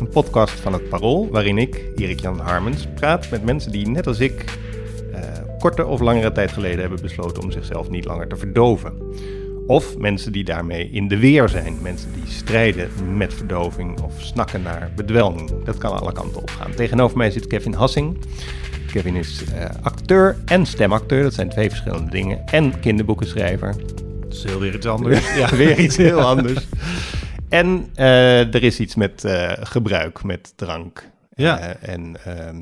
een podcast van het Parool waarin ik, Erik-Jan Harmens, praat met mensen die net als ik eh, korte of langere tijd geleden hebben besloten om zichzelf niet langer te verdoven. Of mensen die daarmee in de weer zijn, mensen die strijden met verdoving of snakken naar bedwelming. Dat kan alle kanten op gaan. Tegenover mij zit Kevin Hassing. Kevin is eh, acteur en stemacteur, dat zijn twee verschillende dingen, en kinderboekenschrijver. Dat is heel weer iets anders. Ja, weer iets heel anders. En eh, er is iets met eh, gebruik, met drank. Ja. Eh, en ehm,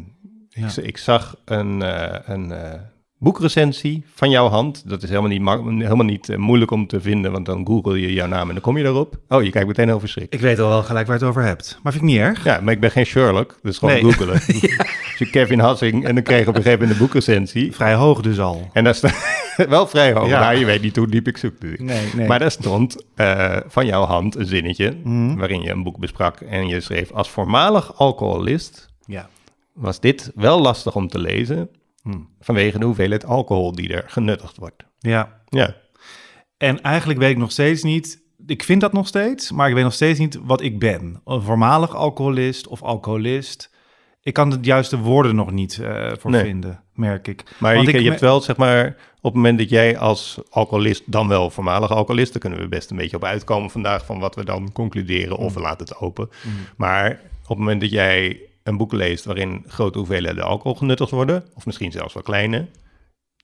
Ja. ik, ik zag een, een boekrecensie van jouw hand. Dat is helemaal niet, ma- helemaal niet moeilijk om te vinden, want dan google je jouw naam en dan kom je daarop. Oh, je kijkt meteen heel verschrikt. Ik weet al wel gelijk waar je het over hebt. Maar vind ik niet erg. Ja, maar ik ben geen Sherlock, dus gewoon Nee. googelen. Dus je Kevin Hassing en dan kreeg ik op een gegeven moment een boekrecensie. Vrij hoog dus al. En daar staat wel vrij hoog, Ja. maar je weet niet hoe diep ik zoek. Nee, nee. Maar daar stond eh, van jouw hand een zinnetje Mhm. waarin je een boek besprak en je schreef als voormalig alcoholist Ja. was dit wel lastig om te lezen Hm. vanwege de hoeveelheid alcohol die er genuttigd wordt. Ja. Ja, En eigenlijk weet ik nog steeds niet... Ik vind dat nog steeds, maar ik weet nog steeds niet wat ik ben. Een voormalig alcoholist of alcoholist. Ik kan de juiste woorden nog niet eh, voor Nee. vinden, merk ik. maar Want je, ik je hebt wel zeg maar op het moment dat jij als alcoholist dan wel voormalig alcoholist, daar kunnen we best een beetje op uitkomen vandaag van wat we dan concluderen Mm. of we laten het open. Maar op het moment dat jij een boek leest waarin grote hoeveelheden alcohol genuttigd worden, of misschien zelfs wel kleine,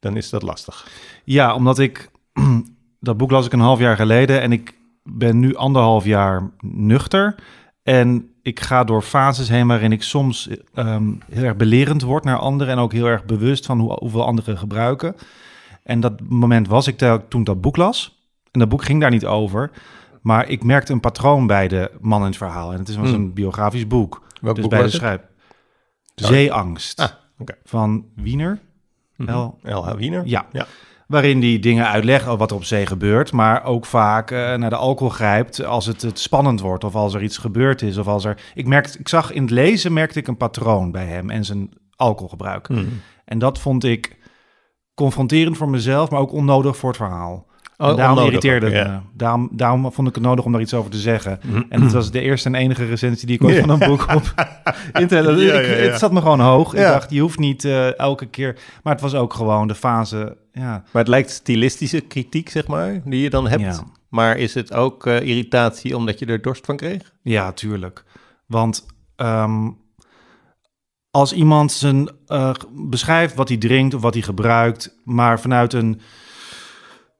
dan is dat lastig. Ja, omdat ik... dat boek las ik een half jaar geleden en ik ben nu anderhalf jaar nuchter. En ik ga door fases heen waarin ik soms ehm, heel erg belerend word naar anderen... en ook heel erg bewust van hoe, hoeveel anderen gebruiken. En dat moment was ik tel- toen ik dat boek las. En dat boek ging daar niet over. Maar ik merkte een patroon bij de man in het verhaal. En het is was Hmm. een biografisch boek. Welk dus boek bij was de het? schrijf. Zeeangst. Ah, oké. Van Wiener. Mhm. L. L.H. Wiener? Ja. ja. Waarin die dingen uitlegt over wat er op zee gebeurt, maar ook vaak eh, naar de alcohol grijpt als het, het spannend wordt of als er iets gebeurd is. Of als er. Ik, merkte, ik zag in het lezen merkte ik een patroon bij hem en zijn alcoholgebruik. Mhm. En dat vond ik confronterend voor mezelf, maar ook onnodig voor het verhaal. Oh, daarom onnodig irriteerde het ja. me. Daarom, daarom vond ik het nodig om daar iets over te zeggen. Mhm. En het was de eerste en enige recensie die ik ooit Ja. van een boek op internet. Ja, ik- ja, ja. Het zat me gewoon hoog. Ik dacht, je hoeft niet eh, elke keer. Maar het was ook gewoon de fase. Ja, Maar het lijkt stilistische kritiek, zeg maar, die je dan hebt. Maar is het ook eh, irritatie omdat je er dorst van kreeg? Ja, tuurlijk. Want ehm, als iemand zijn, eh, beschrijft wat hij drinkt of wat hij gebruikt, maar vanuit een,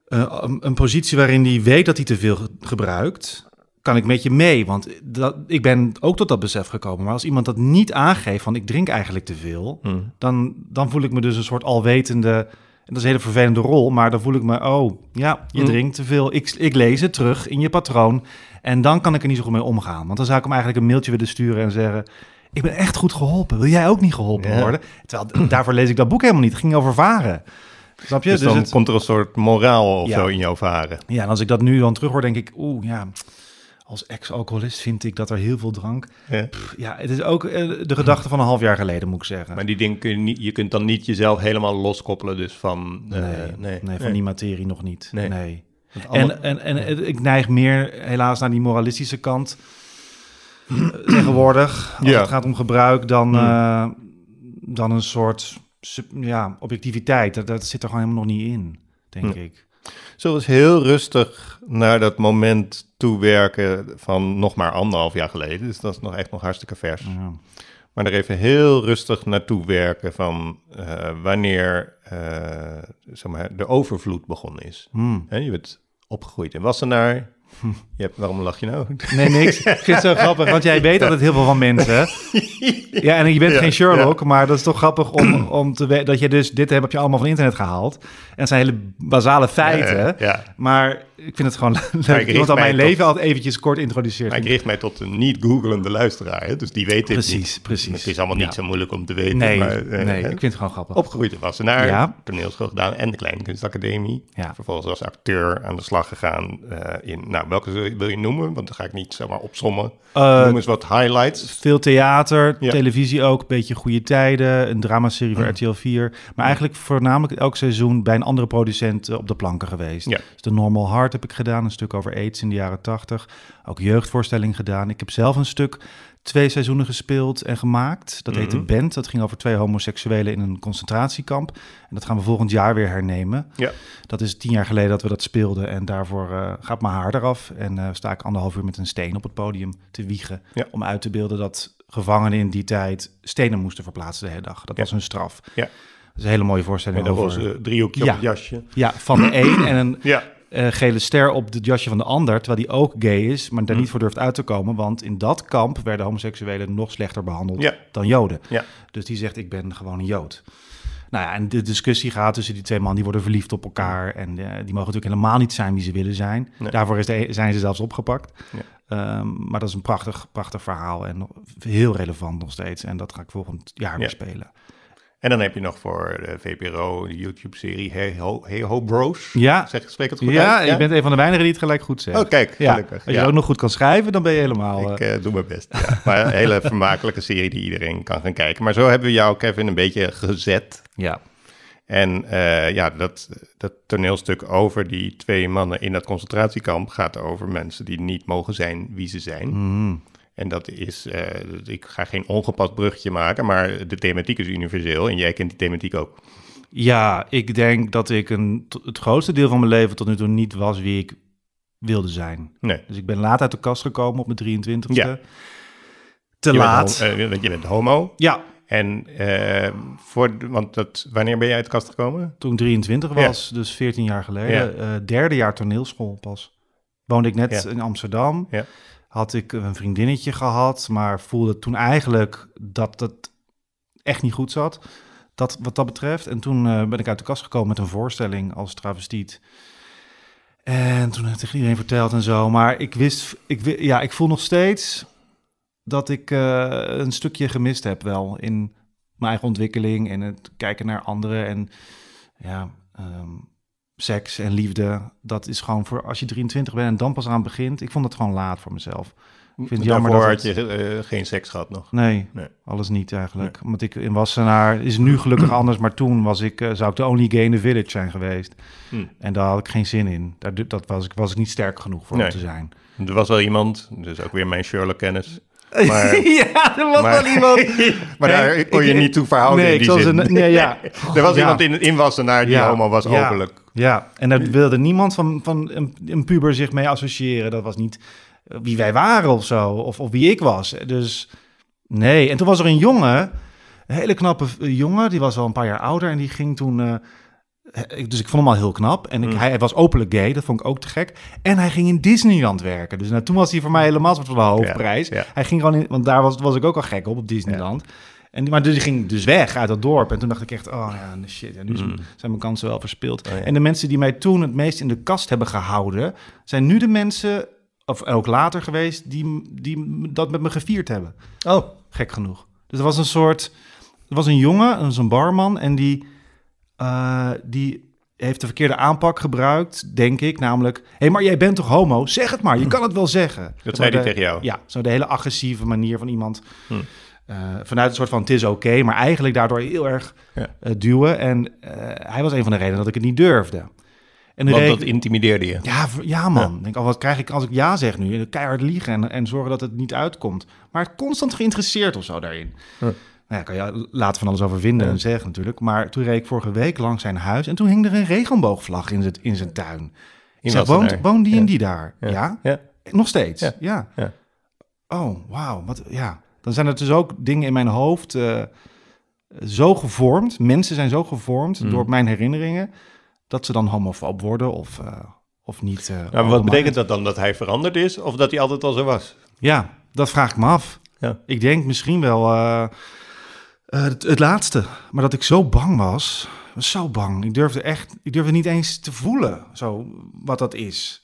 eh, een, positie waarin hij weet dat hij te veel ge- gebruikt, kan ik met je mee. Want dat, ik ben ook tot dat besef gekomen. Maar als iemand dat niet aangeeft van ik drink eigenlijk te veel, Hmm. dan, dan voel ik me dus een soort alwetende. En dat is een hele vervelende rol, maar dan voel ik me, oh ja, je Mm. drinkt te veel. Ik, ik lees het terug in je patroon. En dan kan ik er niet zo goed mee omgaan. Want dan zou ik hem eigenlijk een mailtje willen sturen en zeggen: Ik ben echt goed geholpen. Wil jij ook niet geholpen Ja. worden? Terwijl daarvoor lees ik dat boek helemaal niet. Het ging over varen. Snap je? Dus, dan het- komt er een soort moraal of Ja. zo in jouw varen. ja, en als ik dat nu dan terug hoor, denk ik: Oeh, ja. Als ex-alcoholist vind ik dat er heel veel drank. Ja. Pff, Ja, het is ook eh, de gedachte van een half jaar geleden, moet ik zeggen. Maar die dingen kun je niet, je kunt dan niet jezelf helemaal loskoppelen dus van... eh, nee, nee, van die materie nog niet. Nee. En, en, en ik neig meer helaas naar die moralistische kant tegenwoordig. Als Ja. het gaat om gebruik, dan, Hmm. eh, dan een soort ja, objectiviteit. Dat, dat zit er gewoon helemaal nog niet in, denk Hmm. ik. Zullen we eens heel rustig naar dat moment toewerken van nog maar anderhalf jaar geleden. Dus dat is nog echt nog hartstikke vers. Ja. Maar er even heel rustig naartoe werken van eh, wanneer eh, zeg maar, de overvloed begonnen is. Hè, je bent opgegroeid in Wassenaar. Je hebt, waarom lach je nou? Nee, niks. Ik vind het zo grappig, want jij weet altijd heel veel van mensen. Ja, en je bent Ja, geen Sherlock, maar dat is toch grappig om, om te weten dat je dus... Dit heb je allemaal van internet gehaald. En het zijn hele basale feiten. Ja. Maar ik vind het gewoon leuk. Iemand al mij mijn tot- leven altijd eventjes kort introduceert. Maar ik richt mij tot een niet-googelende luisteraar, hè? dus die weet dit Precies, niet. precies. Het is allemaal niet zo moeilijk om te weten. nee, maar, eh, nee, hè? ik vind het gewoon grappig. Opgegroeid in Wassenaar, Ja. toneelschool gedaan en de Kleine Kunstacademie. Ja. Vervolgens als acteur aan de slag gegaan eh, in, nou, welke wil je- noemen? Want dan ga ik niet zomaar opsommen. Eh, Noem eens wat highlights. Veel theater, Ja. televisie ook, een beetje goede tijden, een dramaserie voor RTL 4. Maar eigenlijk voornamelijk elk seizoen bij een andere producent eh, op de planken geweest. Ja. Dus de Normal Heart heb ik gedaan, een stuk over AIDS in de jaren 80. Ook jeugdvoorstelling gedaan. Ik heb zelf een stuk twee seizoenen gespeeld en gemaakt. Dat heette Mhm. Band. Dat ging over twee homoseksuelen in een concentratiekamp. En dat gaan we volgend jaar weer hernemen. Ja. Dat is tien jaar geleden dat we dat speelden. En daarvoor eh, gaat mijn haar eraf. En eh, sta ik anderhalf uur met een steen op het podium te wiegen. Ja. Om uit te beelden dat gevangenen in die tijd stenen moesten verplaatsen de hele dag. Dat Ja. was hun straf. Ja. Is een hele mooie voorstelling. Met een over- roze driehoekje Ja. op het jasje. Ja, van de een en een Ja, eh, gele ster op het jasje van de ander, terwijl die ook gay is, maar daar Hm. niet voor durft uit te komen, want in dat kamp werden homoseksuelen nog slechter behandeld Ja. dan Joden. ja. Dus die zegt, ik ben gewoon een Jood. Nou ja, en de discussie gaat tussen die twee mannen, die worden verliefd op elkaar en eh, die mogen natuurlijk helemaal niet zijn wie ze willen zijn. Nee. Daarvoor is de, zijn ze zelfs opgepakt. Ja. Ehm, maar dat is een prachtig, prachtig verhaal en heel relevant nog steeds. En dat ga ik volgend jaar weer Ja. spelen. En dan heb je nog voor de VPRO de YouTube-serie Hey Ho, hey Ho Bros. Ja, Zeg, spreek het goed ja, uit? je bent een van de weinigen die het gelijk goed zegt. Oh, kijk, Ja, gelukkig. als je Ja. ook nog goed kan schrijven, dan ben je helemaal... Ik eh, eh, doe mijn best. Ja. Maar een hele vermakelijke serie die iedereen kan gaan kijken. Maar zo hebben we jou, Kevin, een beetje gezet. ja. En eh, ja, dat, dat toneelstuk over die twee mannen in dat concentratiekamp gaat over mensen die niet mogen zijn wie ze zijn. Mhm. En dat is, eh, ik ga geen ongepast bruggetje maken, maar de thematiek is universeel en jij kent die thematiek ook. Ja, ik denk dat ik een, het grootste deel van mijn leven tot nu toe niet was wie ik wilde zijn. Nee. Dus ik ben laat uit de kast gekomen op mijn 23e. Ja. Te Je bent laat. eh, want je bent homo. ja, En eh, voor, want dat, wanneer ben jij uit de kast gekomen? toen ik 23 Ja. was, dus 14 jaar geleden. eh, derde jaar toneelschool pas. Woonde ik net Ja. in Amsterdam. Ja. Had ik een vriendinnetje gehad, maar voelde toen eigenlijk dat het echt niet goed zat. Dat, wat dat betreft. En toen eh, ben ik uit de kast gekomen met een voorstelling als travestiet. En toen heb ik iedereen verteld en zo. Maar ik wist, ik, ja, ik voel nog steeds dat ik eh, een stukje gemist heb wel in mijn eigen ontwikkeling en het kijken naar anderen en ja, ehm, seks en liefde. Dat is gewoon voor als je 23 bent en dan pas aan begint. Ik vond het gewoon laat voor mezelf. Ik vind het jammer dat had je eh, geen seks gehad nog. Nee, Nee. alles niet eigenlijk. Want ik in Wassenaar is nu gelukkig anders, maar toen was ik, eh, zou ik de only gay in the village zijn geweest. Hm. En daar had ik geen zin in. Daar, dat was, ik, was ik niet sterk genoeg voor Nee. om te zijn. Er was wel iemand, dus ook weer mijn Sherlock-kennis. Maar, ja, er was maar, wel iemand. maar daar kon je ik- niet toe verhouden Nee, in die zin. ze. Nee, ja. er was Ja. iemand in, in Wassenaar die Ja. homo was, Ja. openlijk. Ja, en daar wilde niemand van, van een, een puber zich mee associëren. Dat was niet eh, wie wij waren of zo, of, of wie ik was. Dus nee. En toen was er een jongen, een hele knappe jongen, die was al een paar jaar ouder en die ging toen. eh, dus ik vond hem al heel knap. En ik, Mm. hij was openlijk gay, dat vond ik ook te gek. En hij ging in Disneyland werken. Dus nou, toen was hij voor mij helemaal soort van de hoofdprijs. Ja, ja. Hij ging gewoon in, want daar was, was ik ook al gek op, op Disneyland. En, maar dus die ging dus weg uit dat dorp. En toen dacht ik echt, oh ja, shit, ja, nu Mm. zijn mijn kansen wel verspeeld. Oh ja. En de mensen die mij toen het meest in de kast hebben gehouden, zijn nu de mensen, of ook later geweest, die, die dat met me gevierd hebben. Oh, Gek genoeg. Dus er was een soort, er was een jongen, een barman, en die, eh, die heeft de verkeerde aanpak gebruikt, denk ik. Namelijk, hé, hey, maar jij bent toch homo? Zeg het maar, je kan het wel zeggen. dat zei hij tegen jou. Ja, zo de hele agressieve manier van iemand. Hm. eh, vanuit een soort van het is oké, maar eigenlijk daardoor heel erg Ja. eh, duwen. En hij was een van de redenen dat ik het niet durfde. En Want dat intimideerde je. ja, ja man. Denk, al wat krijg ik als ik ja zeg nu? Keihard liegen en, en zorgen dat het niet uitkomt. Maar constant geïnteresseerd of zo daarin. Ja. Nou ja, kan je later van alles over vinden Ja. en zeggen natuurlijk. Maar toen reed ik vorige week langs zijn huis en toen hing er een regenboogvlag in, z'n- in zijn tuin. Ik zeg, woont, woont die Ja. en die daar? Ja. Ja? Nog steeds? Ja. Oh, wauw. Wat, ja. Dan zijn er dus ook dingen in mijn hoofd eh, zo gevormd. Mensen zijn zo gevormd Mm. door mijn herinneringen... dat ze dan homofoob worden of, eh, of niet. eh, Nou, maar wat betekent dat dan? Dat hij veranderd is of dat hij altijd al zo was? Ja, dat vraag ik me af. Ja. Ik denk misschien wel eh, het, het laatste. Maar dat ik zo bang was. was zo bang. Ik durfde echt, ik durfde niet eens te voelen zo, wat dat is.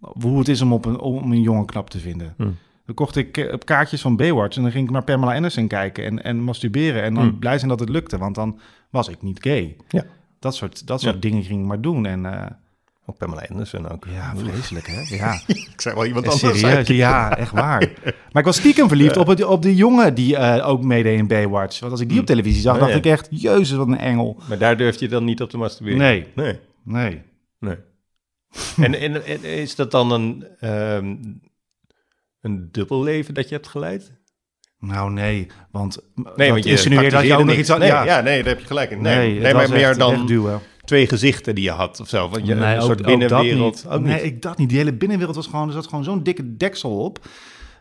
hoe het is om, op een, om een jongen knap te vinden. Hm. Dan kocht ik eh, kaartjes van Baywatch en dan ging ik naar Pamela Anderson kijken en, en masturberen. En dan Hm. blij zijn dat het lukte, want dan was ik niet gay. Ja. Dat soort, dat soort Ja. dingen ging ik maar doen. En eh, Ook Pamela Anderson ook. ja, vreselijk hè? Ja, Ik zei wel iemand Eh, anders. serieus. Ja, echt waar. Maar ik was stiekem verliefd op, het, op die jongen die eh, ook meedeed in Baywatch. Want als ik die op televisie zag, Oh, dacht ik echt, jezus, wat een engel. Maar daar durf je dan niet op te masturberen? Nee. Nee. Nee. nee. en, en, en is dat dan een, ehm een dubbel leven dat je hebt geleid? Nou nee, want Nee, want je insinueert dat je ook nog iets... aan- Nee, ja, ja. nee, daar heb je gelijk in. Nee, nee, maar meer dan wegduwen. Twee gezichten die je had of zo. Want je, Nee, een ook- soort ook dat binnenwereld. niet. Ook nee, ik dacht niet. Die hele binnenwereld was gewoon, er zat gewoon zo'n dikke deksel op.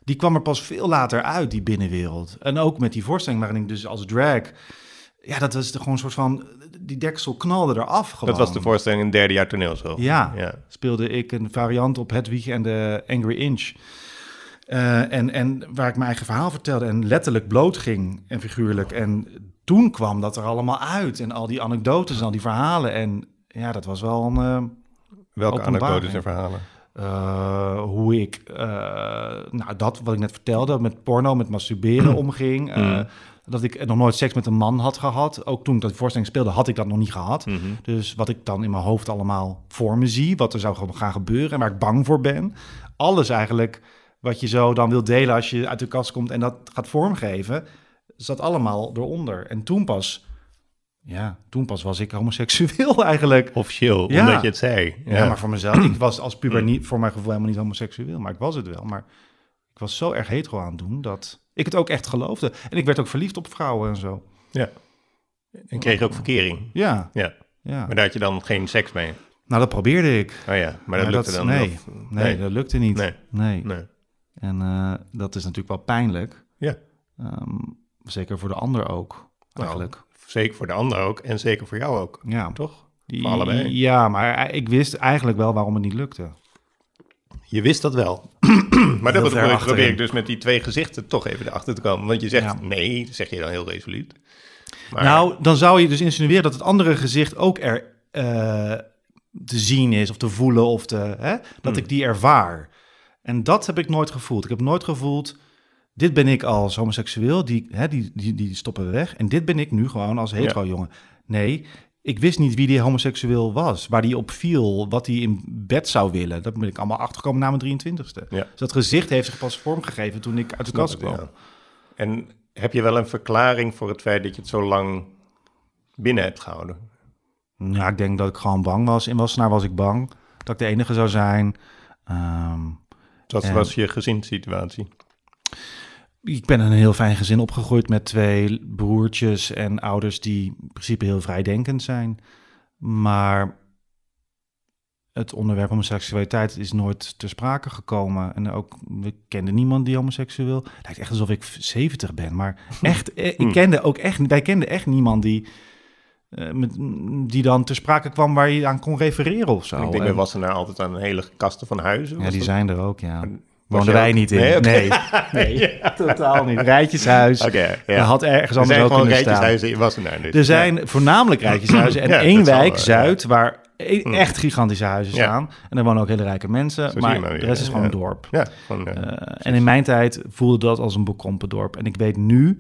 Die kwam er pas veel later uit, die binnenwereld. En ook met die voorstelling waarin ik dus als drag... Ja, dat was gewoon een soort van... Die deksel knalde eraf gewoon. Dat was de voorstelling in derde jaar toneelschool. Ja, ja. speelde ik een variant op Hedwig en de Angry Inch. Eh, en, en waar ik mijn eigen verhaal vertelde en letterlijk bloot ging en figuurlijk. En toen kwam dat er allemaal uit en al die anekdotes en al die verhalen. En ja, dat was wel een... eh, Welke anekdotes en verhalen? eh, hoe ik, eh, nou dat wat ik net vertelde, met porno, met masturberen omging. Mm. Dat ik nog nooit seks met een man had gehad. Ook toen ik dat voorstelling speelde, had ik dat nog niet gehad. Mhm. Dus wat ik dan in mijn hoofd allemaal voor me zie, wat er zou gaan gebeuren en waar ik bang voor ben. Alles eigenlijk wat je zo dan wil delen als je uit de kast komt en dat gaat vormgeven, zat allemaal eronder. En toen pas, ja, toen pas was ik homoseksueel eigenlijk. Officieel, Ja. omdat je het zei. Ja, maar voor mezelf, ik was als puber niet, voor mijn gevoel helemaal niet homoseksueel, maar ik was het wel. Maar ik was zo erg hetero aan het doen dat ik het ook echt geloofde. En ik werd ook verliefd op vrouwen en zo. Ja. En kreeg ook verkering. Ja, Ja. ja. Maar daar had je dan geen seks mee. Nou, dat probeerde ik. Oh ja, maar dat Maar lukte dan nee, of- nee, dat lukte niet. Nee. Nee. Nee. En eh, dat is natuurlijk wel pijnlijk. Ja. Ehm, zeker voor de ander ook, Nou, eigenlijk. Zeker voor de ander ook en zeker voor jou ook, ja. toch? Voor allebei. Ja, maar ik wist eigenlijk wel waarom het niet lukte. Je wist dat wel. maar dat probeer, probeer ik dus met die twee gezichten toch even erachter te komen. Want je zegt Ja. nee, zeg je dan heel resoluut. Maar, Nou, dan zou je dus insinueren dat het andere gezicht ook er eh, te zien is of te voelen of te, hè, dat Hmm. ik die ervaar. En dat heb ik nooit gevoeld. Ik heb nooit gevoeld, dit ben ik als homoseksueel, die, hè, die, die, die stoppen we weg. En dit ben ik nu gewoon als hetero jongen. Nee, ik wist niet wie die homoseksueel was, waar die op viel, wat hij in bed zou willen. Dat ben ik allemaal achtergekomen na mijn 23ste. Ja. Dus dat gezicht heeft zich pas vormgegeven toen ik uit de kast kwam. Ja. En heb je wel een verklaring voor het feit dat je het zo lang binnen hebt gehouden? Ja, ik denk dat ik gewoon bang was. In Wassenaar was ik bang dat ik de enige zou zijn. Ehm, Dat En- was je gezinssituatie. Ik ben in een heel fijn gezin opgegroeid met twee broertjes en ouders die in principe heel vrijdenkend zijn. Maar het onderwerp homoseksualiteit is nooit ter sprake gekomen. En ook, we kenden niemand die homoseksueel... Het lijkt echt alsof ik 70 ben, maar echt, eh, ik kende ook echt... Wij kenden echt niemand die, eh, met, die dan ter sprake kwam waar je aan kon refereren of zo. ik denk, En- we wassen nou altijd aan hele kasten van huizen. Ja, die dat- zijn er ook, ja. Woonden wij ook- niet in. Nee, Nee, totaal niet. Rijtjeshuis. Oké, Er ja. had ergens Er anders zijn ook gewoon kunnen staan. rijtjeshuizen in Wassenaar. Dus. Er zijn voornamelijk rijtjeshuizen en Ja, één zal wijk, wel, Zuid, waar e- echt gigantische huizen Ja. staan. En er wonen ook hele rijke mensen, maar, de rest is gewoon Ja. een dorp. Ja, gewoon, eh, en in mijn tijd voelde dat als een bekrompen dorp. En ik weet nu,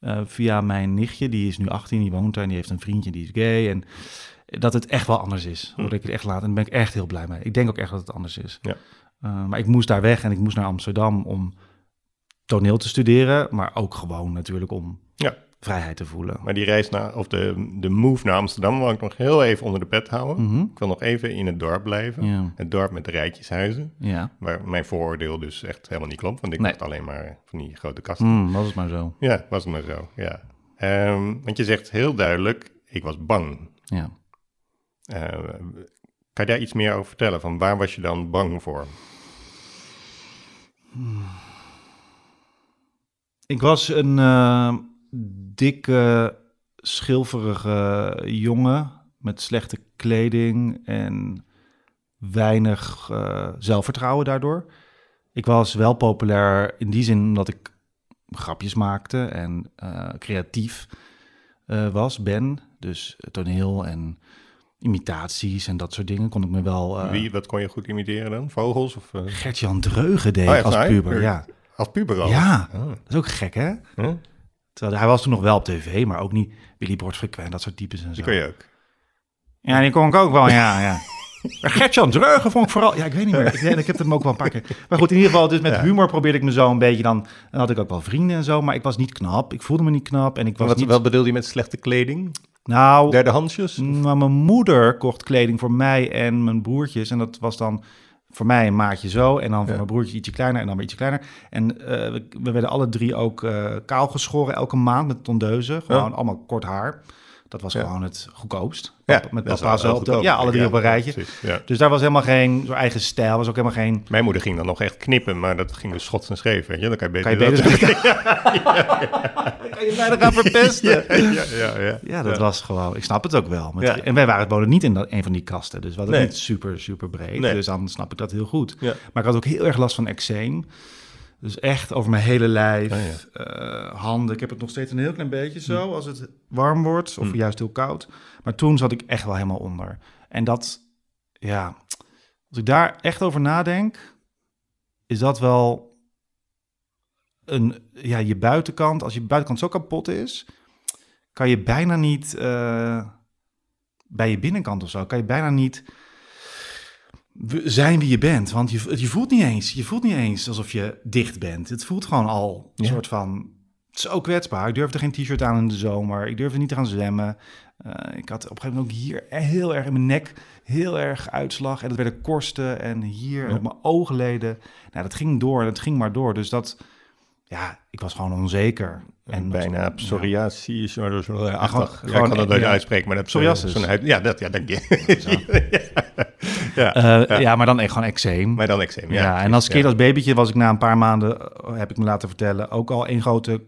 eh, via mijn nichtje, die is nu 18, die woont daar en die heeft een vriendje, die is gay. En dat het echt wel anders is. Hm. Hoorde ik het echt laat. En daar ben ik echt heel blij mee. Ik denk ook echt dat het anders is. Ja. Eh, maar ik moest daar weg en ik moest naar Amsterdam om toneel te studeren. Maar ook gewoon natuurlijk om ja. vrijheid te voelen. Maar die reis naar, of de, de move naar Amsterdam wil ik nog heel even onder de pet houden. Mhm. Ik wil nog even in het dorp blijven. Ja. Het dorp met de rijtjeshuizen. Ja, Waar mijn vooroordeel dus echt helemaal niet klopt. Want ik Nee. dacht alleen maar van die grote kasten. Mm, was het maar zo. Ja, was het maar zo. Ja. Ehm, want je zegt heel duidelijk, ik was bang. Ja. Eh, kan je daar iets meer over vertellen? Van waar was je dan bang voor? Ik was een eh, dikke, schilferige jongen met slechte kleding en weinig eh, zelfvertrouwen daardoor. Ik was wel populair in die zin omdat ik grapjes maakte en eh, creatief was, ben. Dus toneel en imitaties en dat soort dingen kon ik me wel... eh, Wie, wat kon je goed imiteren dan? Vogels? Of, eh, Gert-Jan Dreugen deed Oh, als puber, ja. Als puber al? Ja, Oh. dat is ook gek, hè? Huh? Terwijl hij was toen nog wel op tv, maar ook niet Willy Frequent, dat soort types en zo. Die kon je ook. Ja, die kon ik ook wel, ja, ja. Maar Gert-Jan Dreugen vond ik vooral... Ja, ik weet niet meer. Ik, weet- ik heb hem ook wel een paar keer... Maar goed, in ieder geval, dus met Ja. humor probeerde ik me zo een beetje dan... Dan had ik ook wel vrienden en zo, maar ik was niet knap. Ik voelde me niet knap en ik was Wat, niet... wat bedoelde je met slechte kleding? Nou, Derde handsjes? maar mijn moeder kocht kleding voor mij en mijn broertjes. En dat was dan voor mij een maatje zo. En dan voor Ja. mijn broertje ietsje kleiner en dan weer ietsje kleiner. En eh, we, we werden alle drie ook eh, kaal geschoren elke maand met tondeuzen. Gewoon allemaal kort haar. Dat was gewoon het goedkoopst. Ja, met papa zo. ja, alle drie op een rijtje. Dus daar was helemaal geen zo'n eigen stijl. Was ook helemaal geen... Mijn moeder ging dan nog echt knippen, maar dat ging dus schots en scheef. Weet je? Dan kan je Kan beter... je beter... dat- kan je bijna gaan verpesten. ja, ja, ja. Ja, dat was gewoon. Ik snap het ook wel. Met, Ja. En wij waren wonen niet in dat, een van die kasten, dus we hadden niet super, super breed. Dus dan snap ik dat heel goed. Maar ik had ook heel erg last van eczeem. Dus echt over mijn hele lijf, Oh, eh, handen. Ik heb het nog steeds een heel klein beetje zo Hm. als het warm wordt of juist heel koud. Maar toen zat ik echt wel helemaal onder. En dat, ja, als ik daar echt over nadenk, is dat wel een, ja, je buitenkant. Als je buitenkant zo kapot is, kan je bijna niet eh, bij je binnenkant of zo, kan je bijna niet zijn wie je bent. Want je, je voelt niet eens, je voelt niet eens alsof je dicht bent. Het voelt gewoon al een Ja. soort van zo kwetsbaar. Ik durfde geen t-shirt aan in de zomer. Ik durfde niet te gaan zwemmen. Eh, ik had op een gegeven moment ook hier heel erg in mijn nek heel erg uitslag. En dat werden korsten en hier en Ja. op mijn oogleden. Nou, dat ging door en het ging maar door. Dus dat, ja, ik was gewoon onzeker. En bijna psoriasis, zo, zo, achtig. Ja, ik kan dat nooit ja. uitspreken, maar dat Psoriasis. zo'n Ja, dat, ja, dank je. ja, Eh, ja. maar dan echt gewoon eczeem. maar dan eczeem. Ja, Ja, en als kind ja. als babytje was ik na een paar maanden, eh, heb ik me laten vertellen, ook al één grote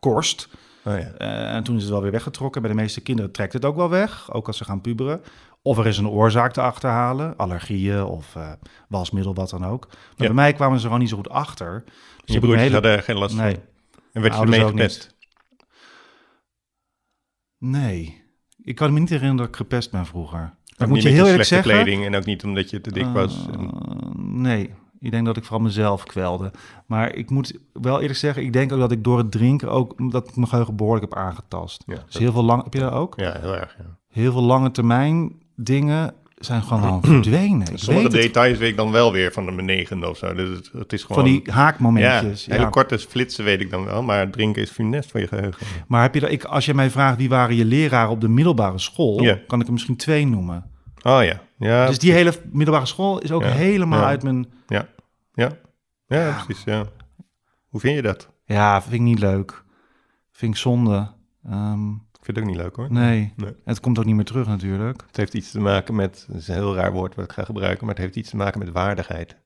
korst. Oh, ja. Eh, en toen is het wel weer weggetrokken. Bij de meeste kinderen trekt het ook wel weg, ook als ze gaan puberen. Of er is een oorzaak te achterhalen, allergieën of wasmiddel, wat dan ook. Maar Ja. bij mij kwamen ze gewoon niet zo goed achter. Dus Je broertjes een hele- hadden er geen last Nee, van. En werd je ermee gepest? nee. Ik kan me niet herinneren dat ik gepest ben vroeger. Ook moet je heel eerlijk zeggen... kleding en ook niet omdat je te dik was. Uh, nee, ik denk dat ik vooral mezelf kwelde. Maar ik moet wel eerlijk zeggen, ik denk ook dat ik door het drinken ook dat ik mijn geheugen behoorlijk heb aangetast. Ja, dus dat- heel veel lang, heb je dat ook? ja, heel erg. Ja. Heel veel lange termijn dingen zijn gewoon verdwenen. Ik Sommige weet het. details weet ik dan wel weer van de negende of zo. Dus het, het is gewoon... Van die haakmomentjes. Ja, hele korte flitsen weet ik dan wel, maar drinken is funest voor je geheugen. Maar heb je dat, ik, als je mij vraagt wie waren je leraren op de middelbare school, Ja. kan ik er misschien twee noemen. Oh ja, ja. dus die hele middelbare school is ook Ja. helemaal uit mijn... Ja, ja. Ja, precies, ja. Hoe vind je dat? Ja, vind ik niet leuk. Vind ik zonde. Ehm, vind het ook niet leuk hoor. nee. Nee. Het komt ook niet meer terug natuurlijk. Het heeft iets te maken met, het is een heel raar woord wat ik ga gebruiken, maar het heeft iets te maken met waardigheid.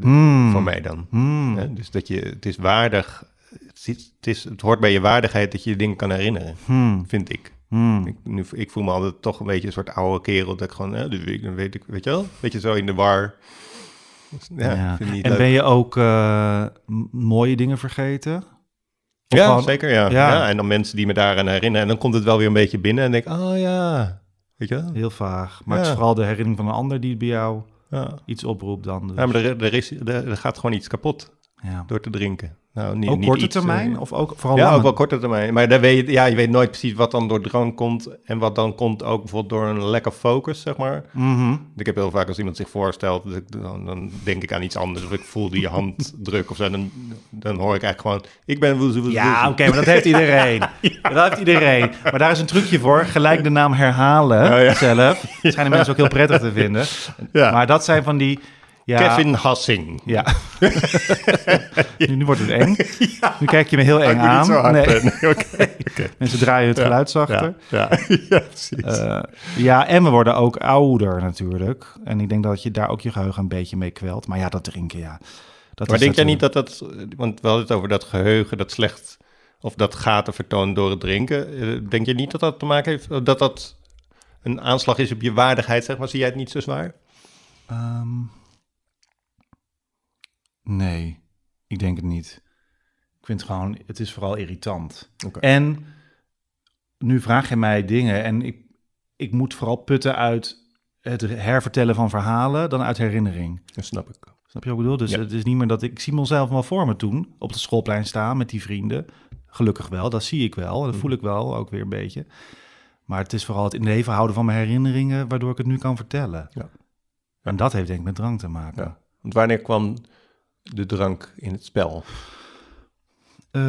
Hmm. Voor mij dan. Hmm. Dus dat je, het is waardig, het, is, het, is, het hoort bij je waardigheid dat je je dingen kan herinneren, Hmm. vind ik. Ik, nu, ik voel me altijd toch een beetje een soort oude kerel, dat ik gewoon, dus dan weet ik, weet je wel, weet je, zo in de war. Dus, ja, Ja. ik vind het niet En leuk. ben je ook eh, mooie dingen vergeten? Of Ja, gewoon- zeker, ja. Ja. ja. En dan mensen die me daaraan herinneren. En dan komt het wel weer een beetje binnen en denk ik, oh ja, weet je wel? Heel vaag. Maar het is vooral de herinnering van een ander die bij jou Ja, iets oproept dan. Dus. ja maar er, er, is, er, er gaat gewoon iets kapot Ja. door te drinken. Nou, niet, Ook niet korte iets, termijn? eh, of ook vooral ja, lange? ook wel korte termijn. Maar daar weet je, ja, je weet nooit precies wat dan door drank komt. En wat dan komt ook bijvoorbeeld door een of focus, zeg maar. Mhm. Ik heb heel vaak als iemand zich voorstelt, ik, dan, dan denk ik aan iets anders. Of ik voel die handdruk of zo. Dan, dan hoor ik eigenlijk gewoon, ik ben woezel, woezel, Ja, oké, maar dat heeft iedereen. Dat heeft iedereen. Maar daar is een trucje voor. Gelijk de naam herhalen Oh, ja. zelf. Dat schijnen mensen ook heel prettig te vinden. Ja. Maar dat zijn van die... Ja, Kevin Hassing. Ja. nu, nu wordt het eng. Nu kijk je me heel eng aan. hard Nee, mensen draaien het geluid zachter. Ja, precies. Eh, ja, en we worden ook ouder natuurlijk. En ik denk dat je daar ook je geheugen een beetje mee kwelt. Maar ja, dat drinken, ja. Dat maar denk jij niet dat dat, want we hadden het over dat geheugen, dat slecht, of dat gaten vertoont door het drinken. Eh, Denk je niet dat dat te maken heeft, dat dat een aanslag is op je waardigheid, zeg maar? Zie jij het niet zo zwaar? Ehm, nee, ik denk het niet. Ik vind het gewoon, het is vooral irritant. En nu vraag je mij dingen en ik, ik moet vooral putten uit het hervertellen van verhalen dan uit herinnering. Dat snap ik. Snap je wat ik bedoel? Dus Ja. het is niet meer dat ik, ik zie mezelf wel voor me toen op het schoolplein staan met die vrienden. Gelukkig wel, dat zie ik wel. Dat voel ik wel ook weer een beetje. Maar het is vooral het in leven houden van mijn herinneringen, waardoor ik het nu kan vertellen. Ja. En dat heeft denk ik met drank te maken. Ja. Want wanneer kwam de drank in het spel? Eh,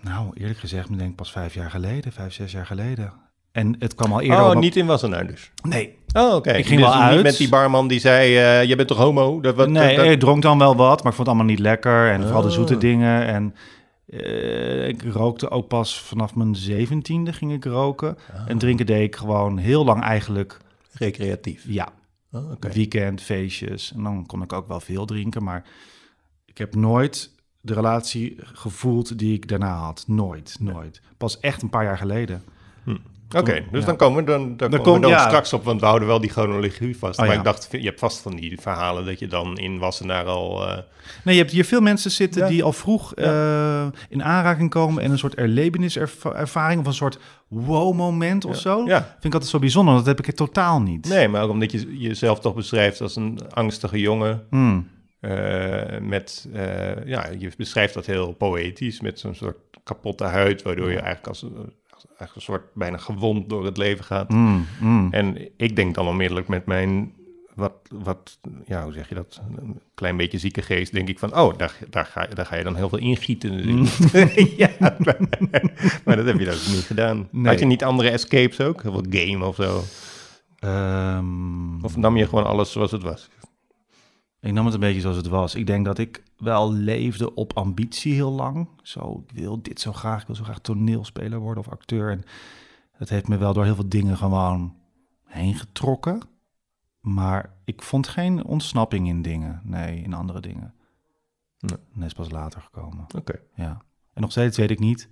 nou, eerlijk gezegd, ik denk pas vijf jaar geleden, vijf, zes jaar geleden. En het kwam al eerder Oh, op- niet in Wassenaar dus. Nee, Oh, oké. Ik ging Dus wel niet uit. met die barman die zei, eh je bent toch homo? Dat, wat, nee, dat, ik dronk dan wel wat, maar ik vond het allemaal niet lekker. En vooral de zoete Oh. dingen. En eh, ik rookte ook pas vanaf mijn zeventiende ging ik roken. Ah. En drinken deed ik gewoon heel lang eigenlijk, recreatief. ja, Oh, weekend, feestjes. En dan kon ik ook wel veel drinken, maar ik heb nooit de relatie gevoeld die ik daarna had. Nooit, nooit. Pas echt een paar jaar geleden. Oké, dus Ja. dan komen we dan, dan komen kom- we dan ja. straks op, want we houden wel die chronologie vast. Oh, maar ja. ik dacht, je hebt vast van die verhalen dat je dan in Wassenaar al... eh, Nee, je hebt hier veel mensen zitten die al vroeg eh, in aanraking komen en een soort erlevenis-ervaring of een soort wow-moment of zo. Ja. Vind ik altijd zo bijzonder, want dat heb ik totaal niet. Nee, maar ook omdat je jezelf toch beschrijft als een angstige jongen. Hmm. eh, met, ja, je beschrijft dat heel poëtisch, met zo'n soort kapotte huid, waardoor je eigenlijk als, een- soort bijna gewond door het leven gaat. Hmm, hmm. En ik denk dan onmiddellijk met mijn, wat, wat, ja, hoe zeg je dat, een klein beetje zieke geest, denk ik van, oh, daar, daar, ga, daar ga je dan heel veel ingieten. ja, maar, maar dat heb je dus niet gedaan. Nee. Had je niet andere escapes ook? Heel veel game of zo? Ehm, Of nam je gewoon alles zoals het was? Ik nam het een beetje zoals het was. Ik denk dat ik wel leefde op ambitie heel lang. Zo, ik wil dit zo graag. Ik wil zo graag toneelspeler worden of acteur. En dat heeft me wel door heel veel dingen gewoon heen getrokken. Maar ik vond geen ontsnapping in dingen. Nee, in andere dingen. Nee. Dat is pas later gekomen. Oké. Ja. En nog steeds weet ik niet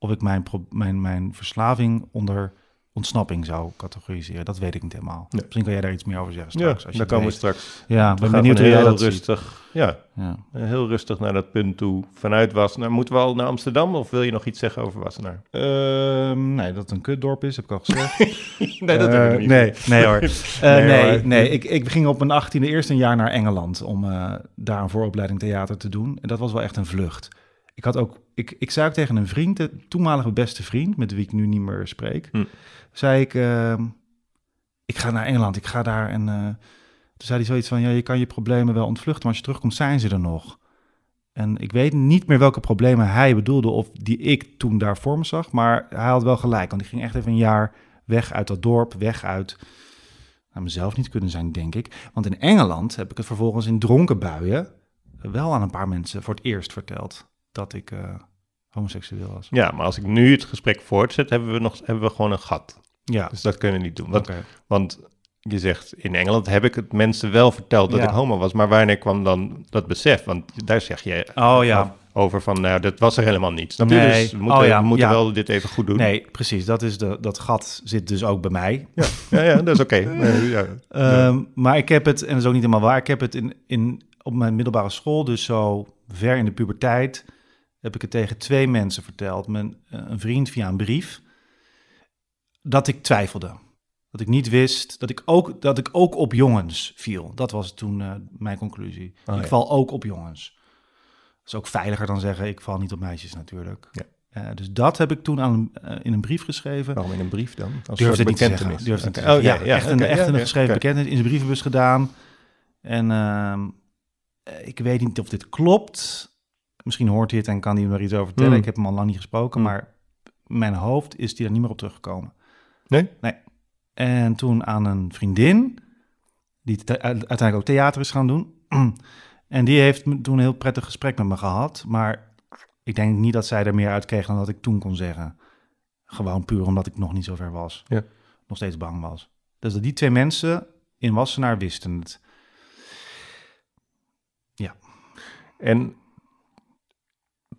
of ik mijn, mijn, mijn verslaving onder ontsnapping zou categoriseren. Dat weet ik niet helemaal. Misschien kan jij daar iets meer over zeggen Ja, straks. als je daar komen we straks. Ja, We ben gaan benieuwd hoe heel dat rustig. Ja, Ja. heel rustig naar dat punt toe. Vanuit Wassenaar. Moeten we al naar Amsterdam of wil je nog iets zeggen over Wassenaar? Ehm, nee, dat het een kutdorp is, heb ik al gezegd. nee, dat Eh, heb ik niet. Nee, nee hoor. Eh, Nee, nee, hoor. nee, Ik, ik ging op mijn achttiende eerst een jaar naar Engeland om eh, daar een vooropleiding theater te doen. En dat was wel echt een vlucht. Ik had ook, ik, ik zei ook tegen een vriend, de toenmalige beste vriend, met wie ik nu niet meer spreek, Hm. zei ik, ehm, ik ga naar Engeland, ik ga daar en eh, toen zei hij zoiets van, ja, je kan je problemen wel ontvluchten, maar als je terugkomt zijn ze er nog. En ik weet niet meer welke problemen hij bedoelde of die ik toen daar voor me zag, maar hij had wel gelijk, want ik ging echt even een jaar weg uit dat dorp, weg uit nou, mezelf niet kunnen zijn, denk ik. Want in Engeland heb ik het vervolgens in dronken buien wel aan een paar mensen voor het eerst verteld dat ik eh, homoseksueel was. Ja, maar als ik nu het gesprek voortzet, hebben we, nog, hebben we gewoon een gat. Ja, Dus dat kunnen we niet doen. Want, want je zegt, in Engeland heb ik het mensen wel verteld dat Ja. ik homo was. Maar wanneer kwam dan dat besef? Want daar zeg je Oh ja. over van, nou, dat was er helemaal niet. Snap? Nee. Dus we moeten, Oh ja, we moeten ja. wel dit even goed doen. Nee, precies. Dat, is de, dat gat zit dus ook bij mij. Ja, ja, ja, dat is oké. Ja. Ehm, Maar ik heb het, en dat is ook niet helemaal waar, ik heb het in, in, op mijn middelbare school, dus zo ver in de puberteit, heb ik het tegen twee mensen verteld. Mijn, eh, een vriend via een brief, dat ik twijfelde. Dat ik niet wist, dat ik ook, dat ik ook op jongens viel. Dat was toen eh, mijn conclusie. Oh, ik ja. val ook op jongens. Dat is ook veiliger dan zeggen, ik val niet op meisjes natuurlijk. Ja. Eh, dus dat heb ik toen aan, in een brief geschreven. Waarom in een brief dan? Als soort het niet te zeggen. Durfde het niet te Oké. zeggen. Oh ja, ja, ja, echt, een, oké, echt een ja, geschreven bekentenis in zijn brievenbus gedaan. En ehm, eh, ik weet niet of dit klopt. Misschien hoort hij het en kan hij er iets over vertellen. Hmm. Ik heb hem al lang niet gesproken, Hmm. maar mijn hoofd is hij er niet meer op teruggekomen. Nee? En toen aan een vriendin, die uiteindelijk ook theater is gaan doen. en die heeft me toen een heel prettig gesprek met me gehad. Maar ik denk niet dat zij er meer uit kreeg dan dat ik toen kon zeggen. Gewoon puur omdat ik nog niet zo ver was. Ja. Nog steeds bang was. Dus dat die twee mensen in Wassenaar wisten het. En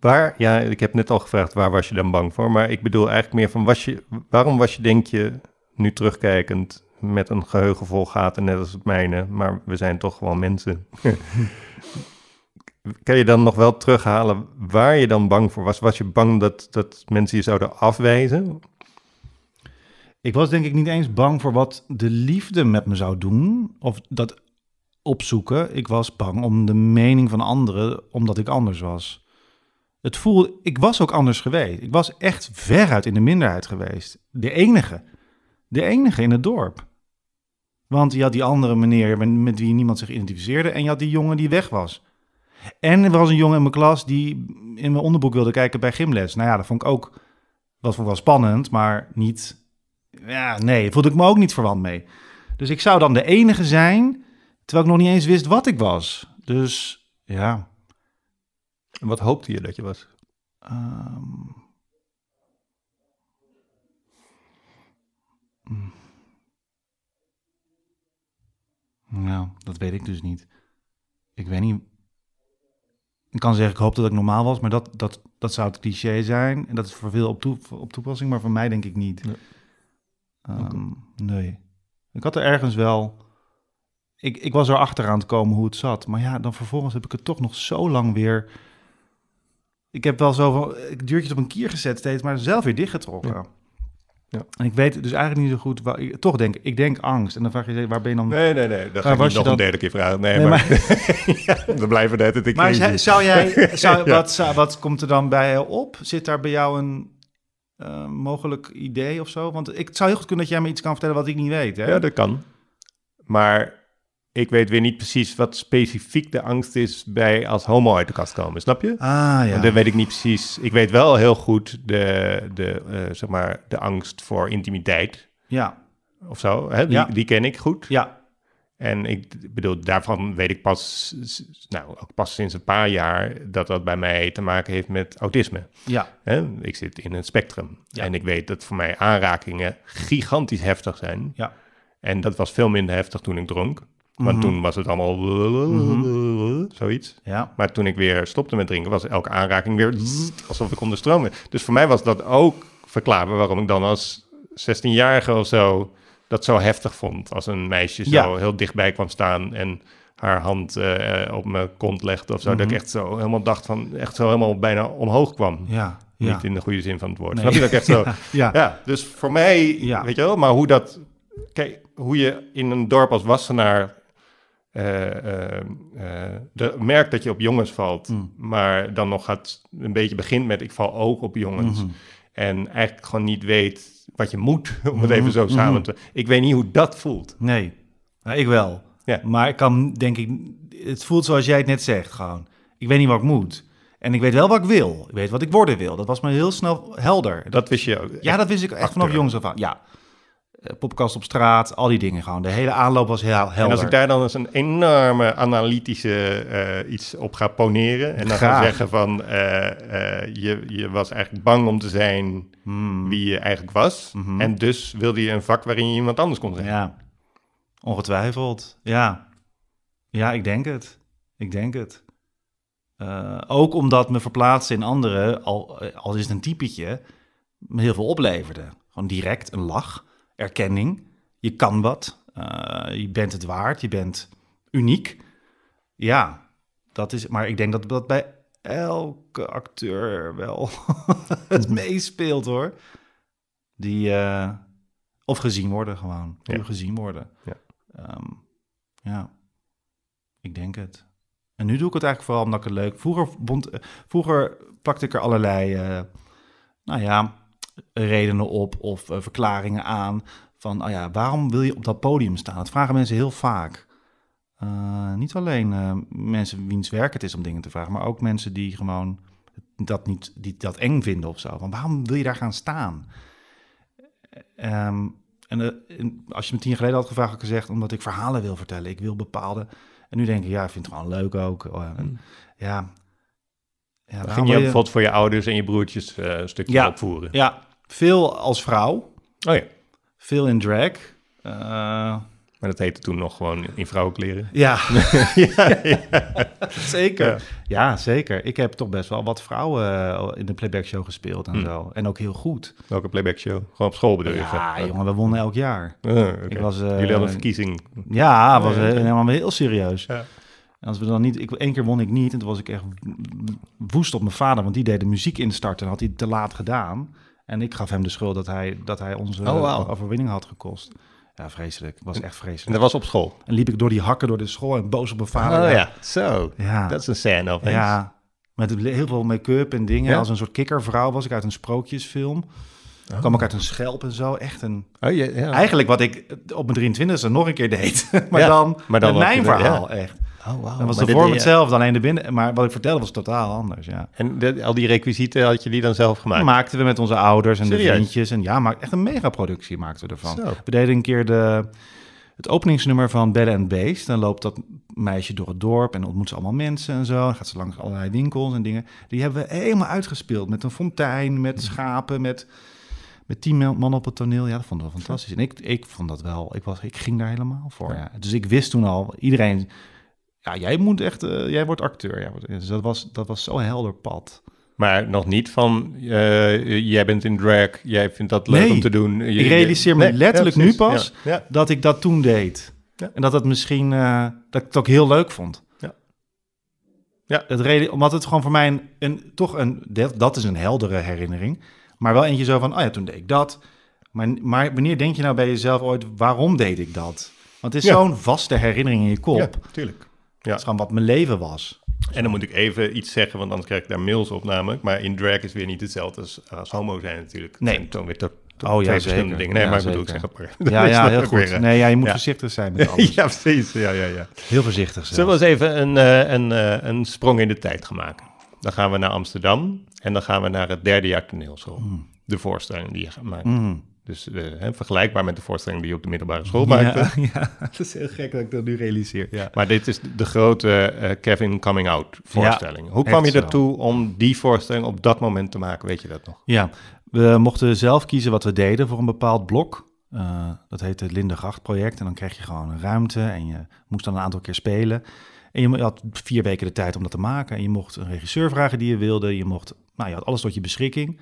waar, ja, ik heb net al gevraagd, waar was je dan bang voor? Maar ik bedoel eigenlijk meer van, was je, waarom was je, denk je, nu terugkijkend, met een geheugen vol gaten, net als het mijne, maar we zijn toch gewoon mensen. kan je dan nog wel terughalen waar je dan bang voor was? Was je bang dat, dat mensen je zouden afwijzen? Ik was denk ik niet eens bang voor wat de liefde met me zou doen. Of dat opzoeken. Ik was bang om de mening van anderen, omdat ik anders was. Het voelde, ik was ook anders geweest. Ik was echt veruit in de minderheid geweest. De enige. De enige in het dorp. Want je had die andere meneer met- wie niemand zich identificeerde. En je had die jongen die weg was. En er was een jongen in mijn klas die in mijn onderboek wilde kijken bij gymles. Nou ja, dat vond ik ook was wel spannend, maar niet. Ja, nee, voelde ik me ook niet verwant mee. Dus ik zou dan de enige zijn, terwijl ik nog niet eens wist wat ik was. Dus ja. En wat hoopte je dat je was? ehm, mm. Nou, dat weet ik dus niet. Ik weet niet. Ik kan zeggen, ik hoop dat ik normaal was, maar dat, dat, dat zou het cliché zijn. En dat is voor veel op, toe, op toepassing, maar voor mij denk ik niet. Nee. Ehm, nee. Ik had er ergens wel... Ik, ik was er achteraan te komen hoe het zat. Maar ja, dan vervolgens heb ik het toch nog zo lang weer... Ik heb wel zo van ik duurtjes op een kier gezet steeds, maar zelf weer dichtgetrokken. Ja. Ja. En ik weet dus eigenlijk niet zo goed... Waar, ik, toch denk ik, denk angst. En dan vraag je je, waar ben je dan... Nee, nee, nee. Dat Maar ga ik niet nog dan- een derde keer vragen. Nee, Nee, maar... ja, dan blijven net het Maar zou, zou jij, zou, Ja. wat, zou- wat komt er dan bij op? Zit daar bij jou een eh, mogelijk idee of zo? Want ik, het zou heel goed kunnen dat jij me iets kan vertellen wat ik niet weet. Hè? Ja, dat kan. Maar ik weet weer niet precies wat specifiek de angst is bij als homo uit de kast komen. Snap je? Ah ja. Dat weet ik niet precies. Ik weet wel heel goed de, de, eh, zeg maar, de angst voor intimiteit ja, of zo. Hè? Die, Ja. die ken ik goed. ja, En ik bedoel, daarvan weet ik pas, nou, ook pas sinds een paar jaar dat dat bij mij te maken heeft met autisme. ja, Hè? Ik zit in een spectrum. Ja. En ik weet dat voor mij aanrakingen gigantisch heftig zijn. ja. En dat was veel minder heftig toen ik dronk. Want Mhm. toen was het allemaal zoiets. ja. Maar toen ik weer stopte met drinken, was elke aanraking weer alsof ik onder stroom werd. Dus voor mij was dat ook verklaarbaar waarom ik dan als 16-jarige of zo dat zo heftig vond. Als een meisje zo Ja. heel dichtbij kwam staan en haar hand eh, op mijn kont legde of zo. Dat Mhm. ik echt zo helemaal dacht van, echt zo helemaal bijna omhoog kwam. ja, ja. Niet in de goede zin van het woord. Nee. Snap je dat ik echt zo... ja. Ja, dus voor mij, weet je wel, maar hoe dat, kijk, hoe je in een dorp als Wassenaar eh, de, merkt dat je op jongens valt, Mm. maar dan nog gaat een beetje begint met ik val ook op jongens Mhm. en eigenlijk gewoon niet weet wat je moet om het Mhm, even zo mhm. samen te. Ik weet niet hoe dat voelt. Nee, Nou, ik wel. Ja. Maar ik kan, denk ik, het voelt zoals jij het net zegt gewoon. Ik weet niet wat ik moet. En ik weet wel wat ik wil. Ik weet wat ik worden wil. Dat was me heel snel helder. Dat wist je ook. Ja, dat wist ik echt vanaf jongs af aan. Ja. Eh, Poppenkast op straat, al die dingen gewoon. De hele aanloop was heel helder. En als ik daar dan eens een enorme analytische eh, iets op ga poneren en dan ga zeggen van eh, je, je was eigenlijk bang om te zijn Hmm, wie je eigenlijk was. Mhm. En dus wilde je een vak waarin je iemand anders kon zijn. Ja, ongetwijfeld. Ja. ja, ik denk het. Ik denk het. Ook omdat me verplaatsen in anderen, al, al is het een typetje, me heel veel opleverde. Gewoon direct een lach, erkenning. Je kan wat. eh, je bent het waard. Je bent uniek. Ja, dat is. Maar ik denk dat dat bij elke acteur wel het meespeelt hoor. Die. eh, of gezien worden gewoon. Ja. gezien worden. Ja. Ehm, ja, ik denk het. En nu doe ik het eigenlijk vooral omdat ik het leuk... Vroeger, bond, eh, vroeger pakte ik er allerlei, eh, nou ja, redenen op of eh, verklaringen aan. Van, oh ja, waarom wil je op dat podium staan? Dat vragen mensen heel vaak. Eh, niet alleen eh, mensen wiens werk het is om dingen te vragen, maar ook mensen die gewoon dat niet, die dat eng vinden of zo. Van waarom wil je daar gaan staan? Ehm, en als je me tien jaar geleden had gevraagd, had ik gezegd omdat ik verhalen wil vertellen. Ik wil bepaalde. En nu denk ik, ja, ik vind het gewoon leuk ook. Oh, en, Hmm. Ja. Ja Ging je bijvoorbeeld voor je ouders en je broertjes eh, een stukje Ja. opvoeren? Ja, veel als vrouw, Oh ja, veel in drag. Eh, maar dat heette toen nog gewoon in vrouwenkleren. ja, ja, ja. zeker. Ja. Zeker. Ik heb toch best wel wat vrouwen eh, in de playback show gespeeld en Hmm. zo. En ook heel goed. Welke playback show? Gewoon op school bedoel je? Ja, Oh. jongen, we wonnen elk jaar. Oké. Ik was, Jullie hadden een verkiezing. Ja, was ja. eh, helemaal heel serieus. Ja. En als we dan niet, ik, één keer won ik niet en toen was ik echt woest op mijn vader, want die deed de muziek instarten en had hij te laat gedaan. En ik gaf hem de schuld dat hij, dat hij onze Oh, overwinning had gekost. Ja, vreselijk. Het was echt En vreselijk. dat was op school. En liep ik door die hakken door de school en boos op mijn vader. oh ja, zo. Ja. Dat is een scène opeens. Ja, met heel veel make-up en dingen. Ja? Als een soort kikkervrouw was ik uit een sprookjesfilm. Oh. kwam ik uit een schelp en zo. Echt een... Oh, ja, ja. Eigenlijk wat ik op mijn 23e nog een keer deed. maar, dan maar dan met ook mijn verhaal, echt. Oh. Dan was Maar de dit- vorm ja. hetzelfde, alleen de binnen... Maar wat ik vertelde was totaal anders, ja. En de- al die requisieten had je die dan zelf gemaakt? maakten we met onze ouders en de vriendjes. En ja, maar echt een megaproductie maakten we ervan. Zo. We deden een keer de, het openingsnummer van Belle and Beast. Dan loopt dat meisje door het dorp en ontmoet ze allemaal mensen en zo. Dan gaat ze langs allerlei winkels en dingen. Die hebben we helemaal uitgespeeld. Met een fontein, met schapen, met, met tien man op het toneel. Ja, dat vond ik wel fantastisch. En ik, ik vond dat wel, ik, was, ik ging daar helemaal voor. Ja. Dus ik wist toen al, iedereen... Ja, jij moet echt, eh, jij wordt acteur. Ja, dus dat was, dat was zo'n helder pad. Maar nog niet van, eh, jij bent in drag, jij vindt dat leuk Nee. om te doen. Je- Ik realiseer me Nee, letterlijk ja, nu pas Ja, dat ik dat toen deed. Ja. En dat het misschien, eh, dat ik het ook heel leuk vond. Ja. Ja. Het reden, omdat het gewoon voor mij een, een toch een, dat, dat is een heldere herinnering. Maar wel eentje zo van, oh ja, toen deed ik dat. Maar, maar wanneer denk je nou bij jezelf ooit, waarom deed ik dat? Want het is zo'n vaste herinnering in je kop. Ja, tuurlijk. Is gewoon wat mijn leven was. En dan moet ik even iets zeggen, want anders krijg ik daar mails op namelijk. Maar in drag is weer niet hetzelfde als, als homo zijn natuurlijk. Nee. Zijn dan weer to- to- Oh ja, twee verschillende dingen. Nee, Ja, maar ik bedoel, ik zeg het maar. Ja, Dat ja, heel goed. weer, Nee, ja, je moet ja. voorzichtig zijn met alles. ja, precies. Ja, ja, ja. Heel voorzichtig Zullen we eens even een, eh, een, eh, een sprong in de tijd gaan maken? Dan gaan we naar Amsterdam en dan gaan we naar het derde jaar toneelschool. De voorstelling die je gaat maken. Mm. Dus eh, hè, vergelijkbaar met de voorstelling die je op de middelbare school maakte. Ja, ja, dat is heel gek dat ik dat nu realiseer. Ja. Maar dit is de grote eh, Kevin Coming Out voorstelling. Hoe kwam je ertoe om die voorstelling op dat moment te maken? Weet je dat nog? Ja, we mochten zelf kiezen wat we deden voor een bepaald blok. Eh, dat heette het Lindengracht-project. En dan kreeg je gewoon een ruimte en je moest dan een aantal keer spelen. En je had vier weken de tijd om dat te maken. En je mocht een regisseur vragen die je wilde. Je, mocht, nou, je had alles tot je beschikking.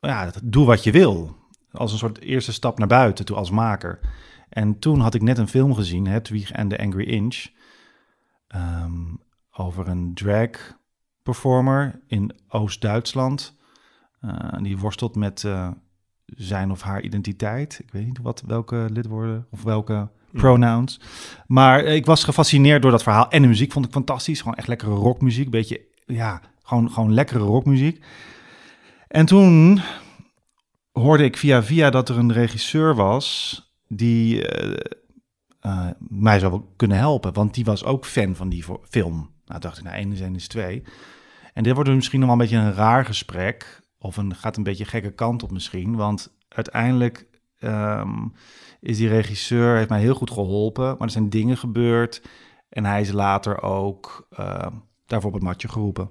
Ja, doe wat je wil. Als een soort eerste stap naar buiten toe als maker. En toen had ik net een film gezien, Hedwig en The Angry Inch. ehm, over een drag performer in Oost-Duitsland. Eh, die worstelt met eh, zijn of haar identiteit. Ik weet niet wat, welke lidwoorden of welke pronouns. Maar ik was gefascineerd door dat verhaal. En de muziek vond ik fantastisch. Gewoon echt lekkere rockmuziek. Beetje, ja, gewoon, gewoon lekkere rockmuziek. En toen hoorde ik via via dat er een regisseur was die eh, eh, mij zou kunnen helpen. Want die was ook fan van die film. Nou dacht ik, nou één is één is twee. En dit wordt misschien nog wel een beetje een raar gesprek. Of een, gaat een beetje gekke kant op misschien. Want uiteindelijk ehm, is die regisseur, heeft mij heel goed geholpen. Maar er zijn dingen gebeurd. En hij is later ook eh, daarvoor op het matje geroepen.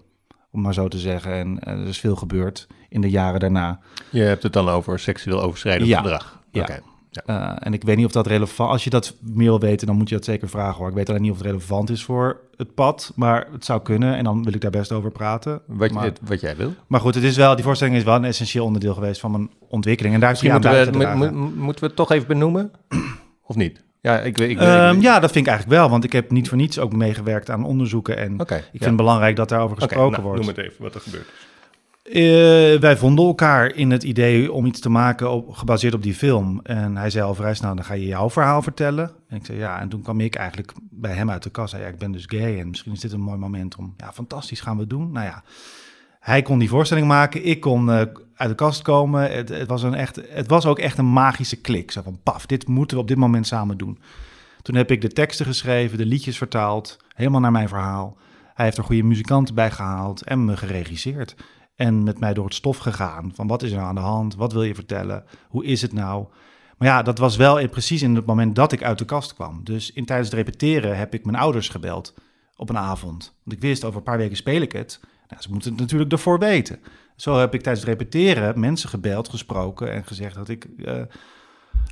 Om maar zo te zeggen. En eh, er is veel gebeurd in de jaren daarna. Je hebt het dan over seksueel overschrijdend Ja. gedrag. Ja. Oké. Eh, en ik weet niet of dat relevant... Als je dat meer wil weten, dan moet je dat zeker vragen hoor. Ik weet alleen niet of het relevant is voor het pad. Maar het zou kunnen. En dan wil ik daar best over praten. Wat, maar, je, wat jij wil. maar goed, het is wel, die voorstelling is wel een essentieel onderdeel geweest van mijn ontwikkeling. En daar Misschien moeten we, moeten we het toch even benoemen? of niet? Ja, ik weet. Ik, Ehm, ik- ja, dat vind ik eigenlijk wel. Want ik heb niet voor niets ook meegewerkt aan onderzoeken. En Oké. ik ja. vind het belangrijk dat daarover gesproken nou, wordt. Noem het even wat er gebeurt. Eh, wij vonden elkaar in het idee om iets te maken op, gebaseerd op die film. En hij zei al vrij snel, dan ga je jouw verhaal vertellen. En ik zei ja, en toen kwam ik eigenlijk bij hem uit de kast. Hij zei, ja, ik ben dus gay en misschien is dit een mooi moment om... Ja, fantastisch, gaan we het doen. Nou ja, hij kon die voorstelling maken, ik kon eh, uit de kast komen. Het, het, was een echt, het was ook echt een magische klik. Zo van, paf, dit moeten we op dit moment samen doen. Toen heb ik de teksten geschreven, de liedjes vertaald, helemaal naar mijn verhaal. Hij heeft er goede muzikanten bij gehaald en me geregisseerd. En met mij door het stof gegaan van wat is er nou aan de hand, wat wil je vertellen, hoe is het nou. Maar ja, dat was wel precies in het moment dat ik uit de kast kwam. Dus in, tijdens het repeteren heb ik mijn ouders gebeld op een avond. Want ik wist, over een paar weken speel ik het. Nou, ze moeten het natuurlijk ervoor weten. Zo heb ik tijdens het repeteren mensen gebeld, gesproken en gezegd dat ik... eh,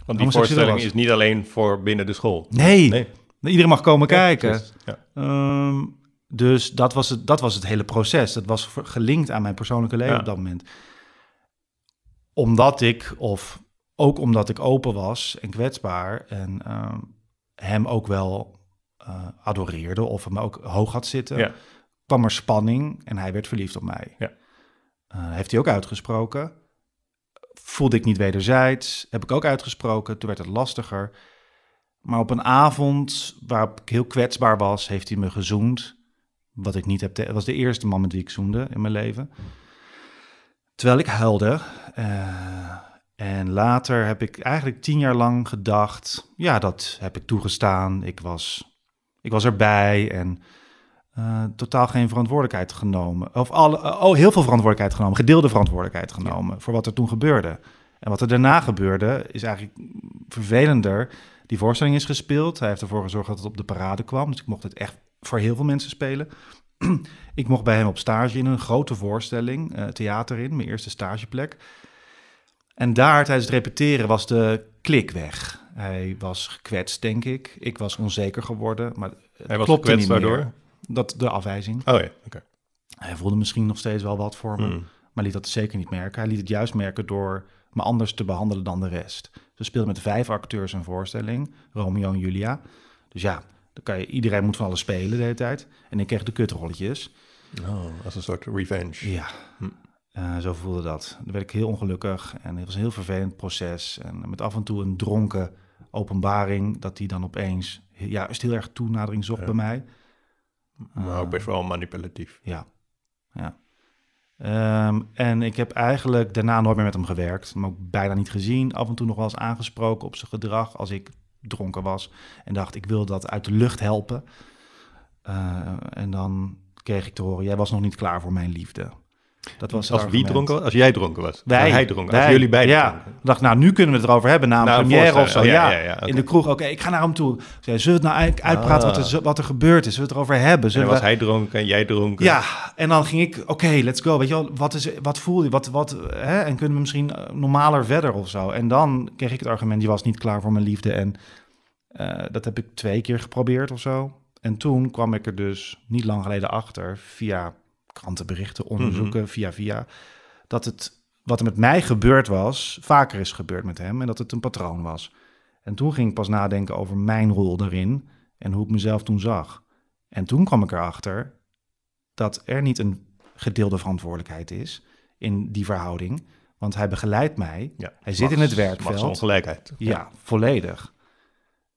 Want die voorstelling is niet alleen voor binnen de school. nee, Nee. iedereen mag komen Ja, kijken. Ja. Ehm, dus dat was, het, dat was het hele proces. Dat was gelinkt aan mijn persoonlijke leven Ja. op dat moment. Omdat ik, of ook omdat ik open was en kwetsbaar... en ehm, hem ook wel eh, adoreerde of hem ook hoog had zitten... Kwam er spanning en hij werd verliefd op mij. Ja. Eh, heeft hij ook uitgesproken. Voelde ik niet wederzijds. Heb ik ook uitgesproken. Toen werd het lastiger. Maar op een avond waarop ik heel kwetsbaar was, heeft hij me gezoend. Wat ik niet heb. Het was de eerste man met wie ik zoende in mijn leven. Terwijl ik huilde. Uh, en later heb ik eigenlijk tien jaar lang gedacht, ja, dat heb ik toegestaan. Ik was, ik was erbij en uh, totaal geen verantwoordelijkheid genomen. Of alle, oh, heel veel verantwoordelijkheid genomen, gedeelde verantwoordelijkheid genomen voor wat er toen gebeurde. En wat er daarna gebeurde is eigenlijk vervelender. Die voorstelling is gespeeld. Hij heeft ervoor gezorgd dat het op de parade kwam. Dus ik mocht het echt voor heel veel mensen spelen. ik mocht bij hem op stage in een grote voorstelling, uh, theater in, mijn eerste stageplek. En daar tijdens het repeteren was de klik weg. Hij was gekwetst, denk ik. Ik was onzeker geworden, maar het Hij was niet waardoor? Dat, de afwijzing. Oh ja, oké. Hij voelde misschien nog steeds wel wat voor me, hmm. maar liet dat zeker niet merken. Hij liet het juist merken door me anders te behandelen dan de rest. Ze speelden met vijf acteurs een voorstelling, Romeo en Julia. Dus ja, dan kan je, iedereen moet van alles spelen de hele tijd. En ik kreeg de kutrolletjes. Oh, als een soort revenge. Ja. Hm. Uh, zo voelde dat. Dan werd ik heel ongelukkig en het was een heel vervelend proces. En met af en toe een dronken openbaring, dat die dan opeens juist heel erg toenadering zocht bij mij. Maar ook best wel manipulatief. Ja, ja. Ehm, en ik heb eigenlijk daarna nooit meer met hem gewerkt, maar ook bijna niet gezien. Af en toe nog wel eens aangesproken op zijn gedrag als ik dronken was en dacht ik wil dat uit de lucht helpen. Uh, en dan kreeg ik te horen, jij was nog niet klaar voor mijn liefde. Dat was als wie dronken was? Als jij dronken was? Wij. hij dronken Als jullie beiden Ja. Ik dacht, nou, nu kunnen we het erover hebben na een nou, première of zo. Oh, ja, ja, ja in de kroeg. Oké, ik ga naar hem toe. Zei, zullen we het nou uitpraten wat, er, ah. wat er gebeurd is? Zullen we het erover hebben? Zullen en was hij dronken en jij dronken? Ja, en dan ging ik, oké, let's go. Weet je wel, wat, is, wat voel je? Wat, wat, hè? En kunnen we misschien eh, normaler verder of zo? En dan kreeg ik het argument, je was niet klaar voor mijn liefde. En uh, dat heb ik twee keer geprobeerd of zo. En toen kwam ik er dus niet lang geleden achter, via krantenberichten, onderzoeken, mhm. via via, dat het wat er met mij gebeurd was, vaker is gebeurd met hem en dat het een patroon was. En toen ging ik pas nadenken over mijn rol daarin en hoe ik mezelf toen zag. En toen kwam ik erachter dat er niet een gedeelde verantwoordelijkheid is in die verhouding. Want hij begeleidt mij. Ja, hij zit in het werkveld. ongelijkheid. Ja, ja volledig.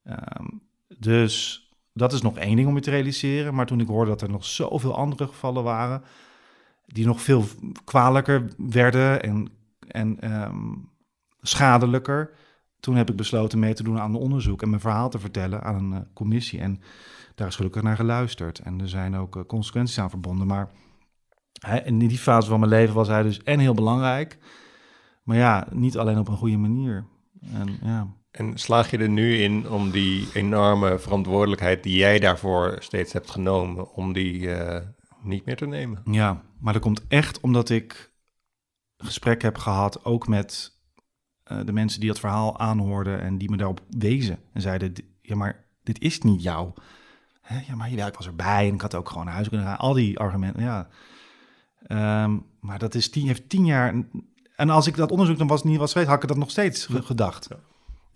Ehm, dus dat is nog één ding om je te realiseren. Maar toen ik hoorde dat er nog zoveel andere gevallen waren, die nog veel kwalijker werden en, en ehm, schadelijker, toen heb ik besloten mee te doen aan een onderzoek en mijn verhaal te vertellen aan een uh, commissie. En daar is gelukkig naar geluisterd. En er zijn ook uh, consequenties aan verbonden. Maar in die fase van mijn leven was hij dus en heel belangrijk, maar ja, niet alleen op een goede manier. En ja. En slaag je er nu in om die enorme verantwoordelijkheid die jij daarvoor steeds hebt genomen, om die uh, niet meer te nemen? Ja, maar dat komt echt omdat ik gesprek heb gehad, ook met uh, de mensen die het verhaal aanhoorden en die me daarop wezen. En zeiden, ja, maar dit is niet jou. Hè? Ja, maar ik was erbij en ik had ook gewoon naar huis kunnen gaan. Al die argumenten, ja. Um, maar dat is tien, heeft tien jaar... En als ik dat onderzoek dan was niet was geweest, had ik dat nog steeds gedacht. Ja.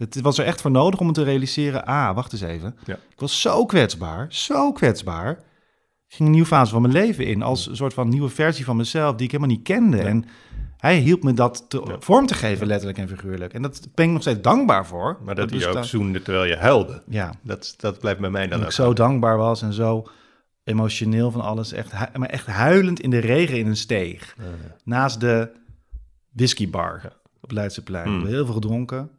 Het was er echt voor nodig om te realiseren. Ah, wacht eens even. Ja. Ik was zo kwetsbaar, zo kwetsbaar. Ik ging een nieuwe fase van mijn leven in. Als een soort van nieuwe versie van mezelf die ik helemaal niet kende. En hij hielp me dat te, vorm te geven, letterlijk en figuurlijk. En dat ben ik nog steeds dankbaar voor. Maar dat, dat hij ook zoende terwijl je huilde. Ja. Dat, dat blijft bij mij dan en ik zo dankbaar was en zo emotioneel van alles. Echt, maar echt huilend in de regen in een steeg. Naast de whiskybar op Leidseplein. Hmm. Heel veel gedronken.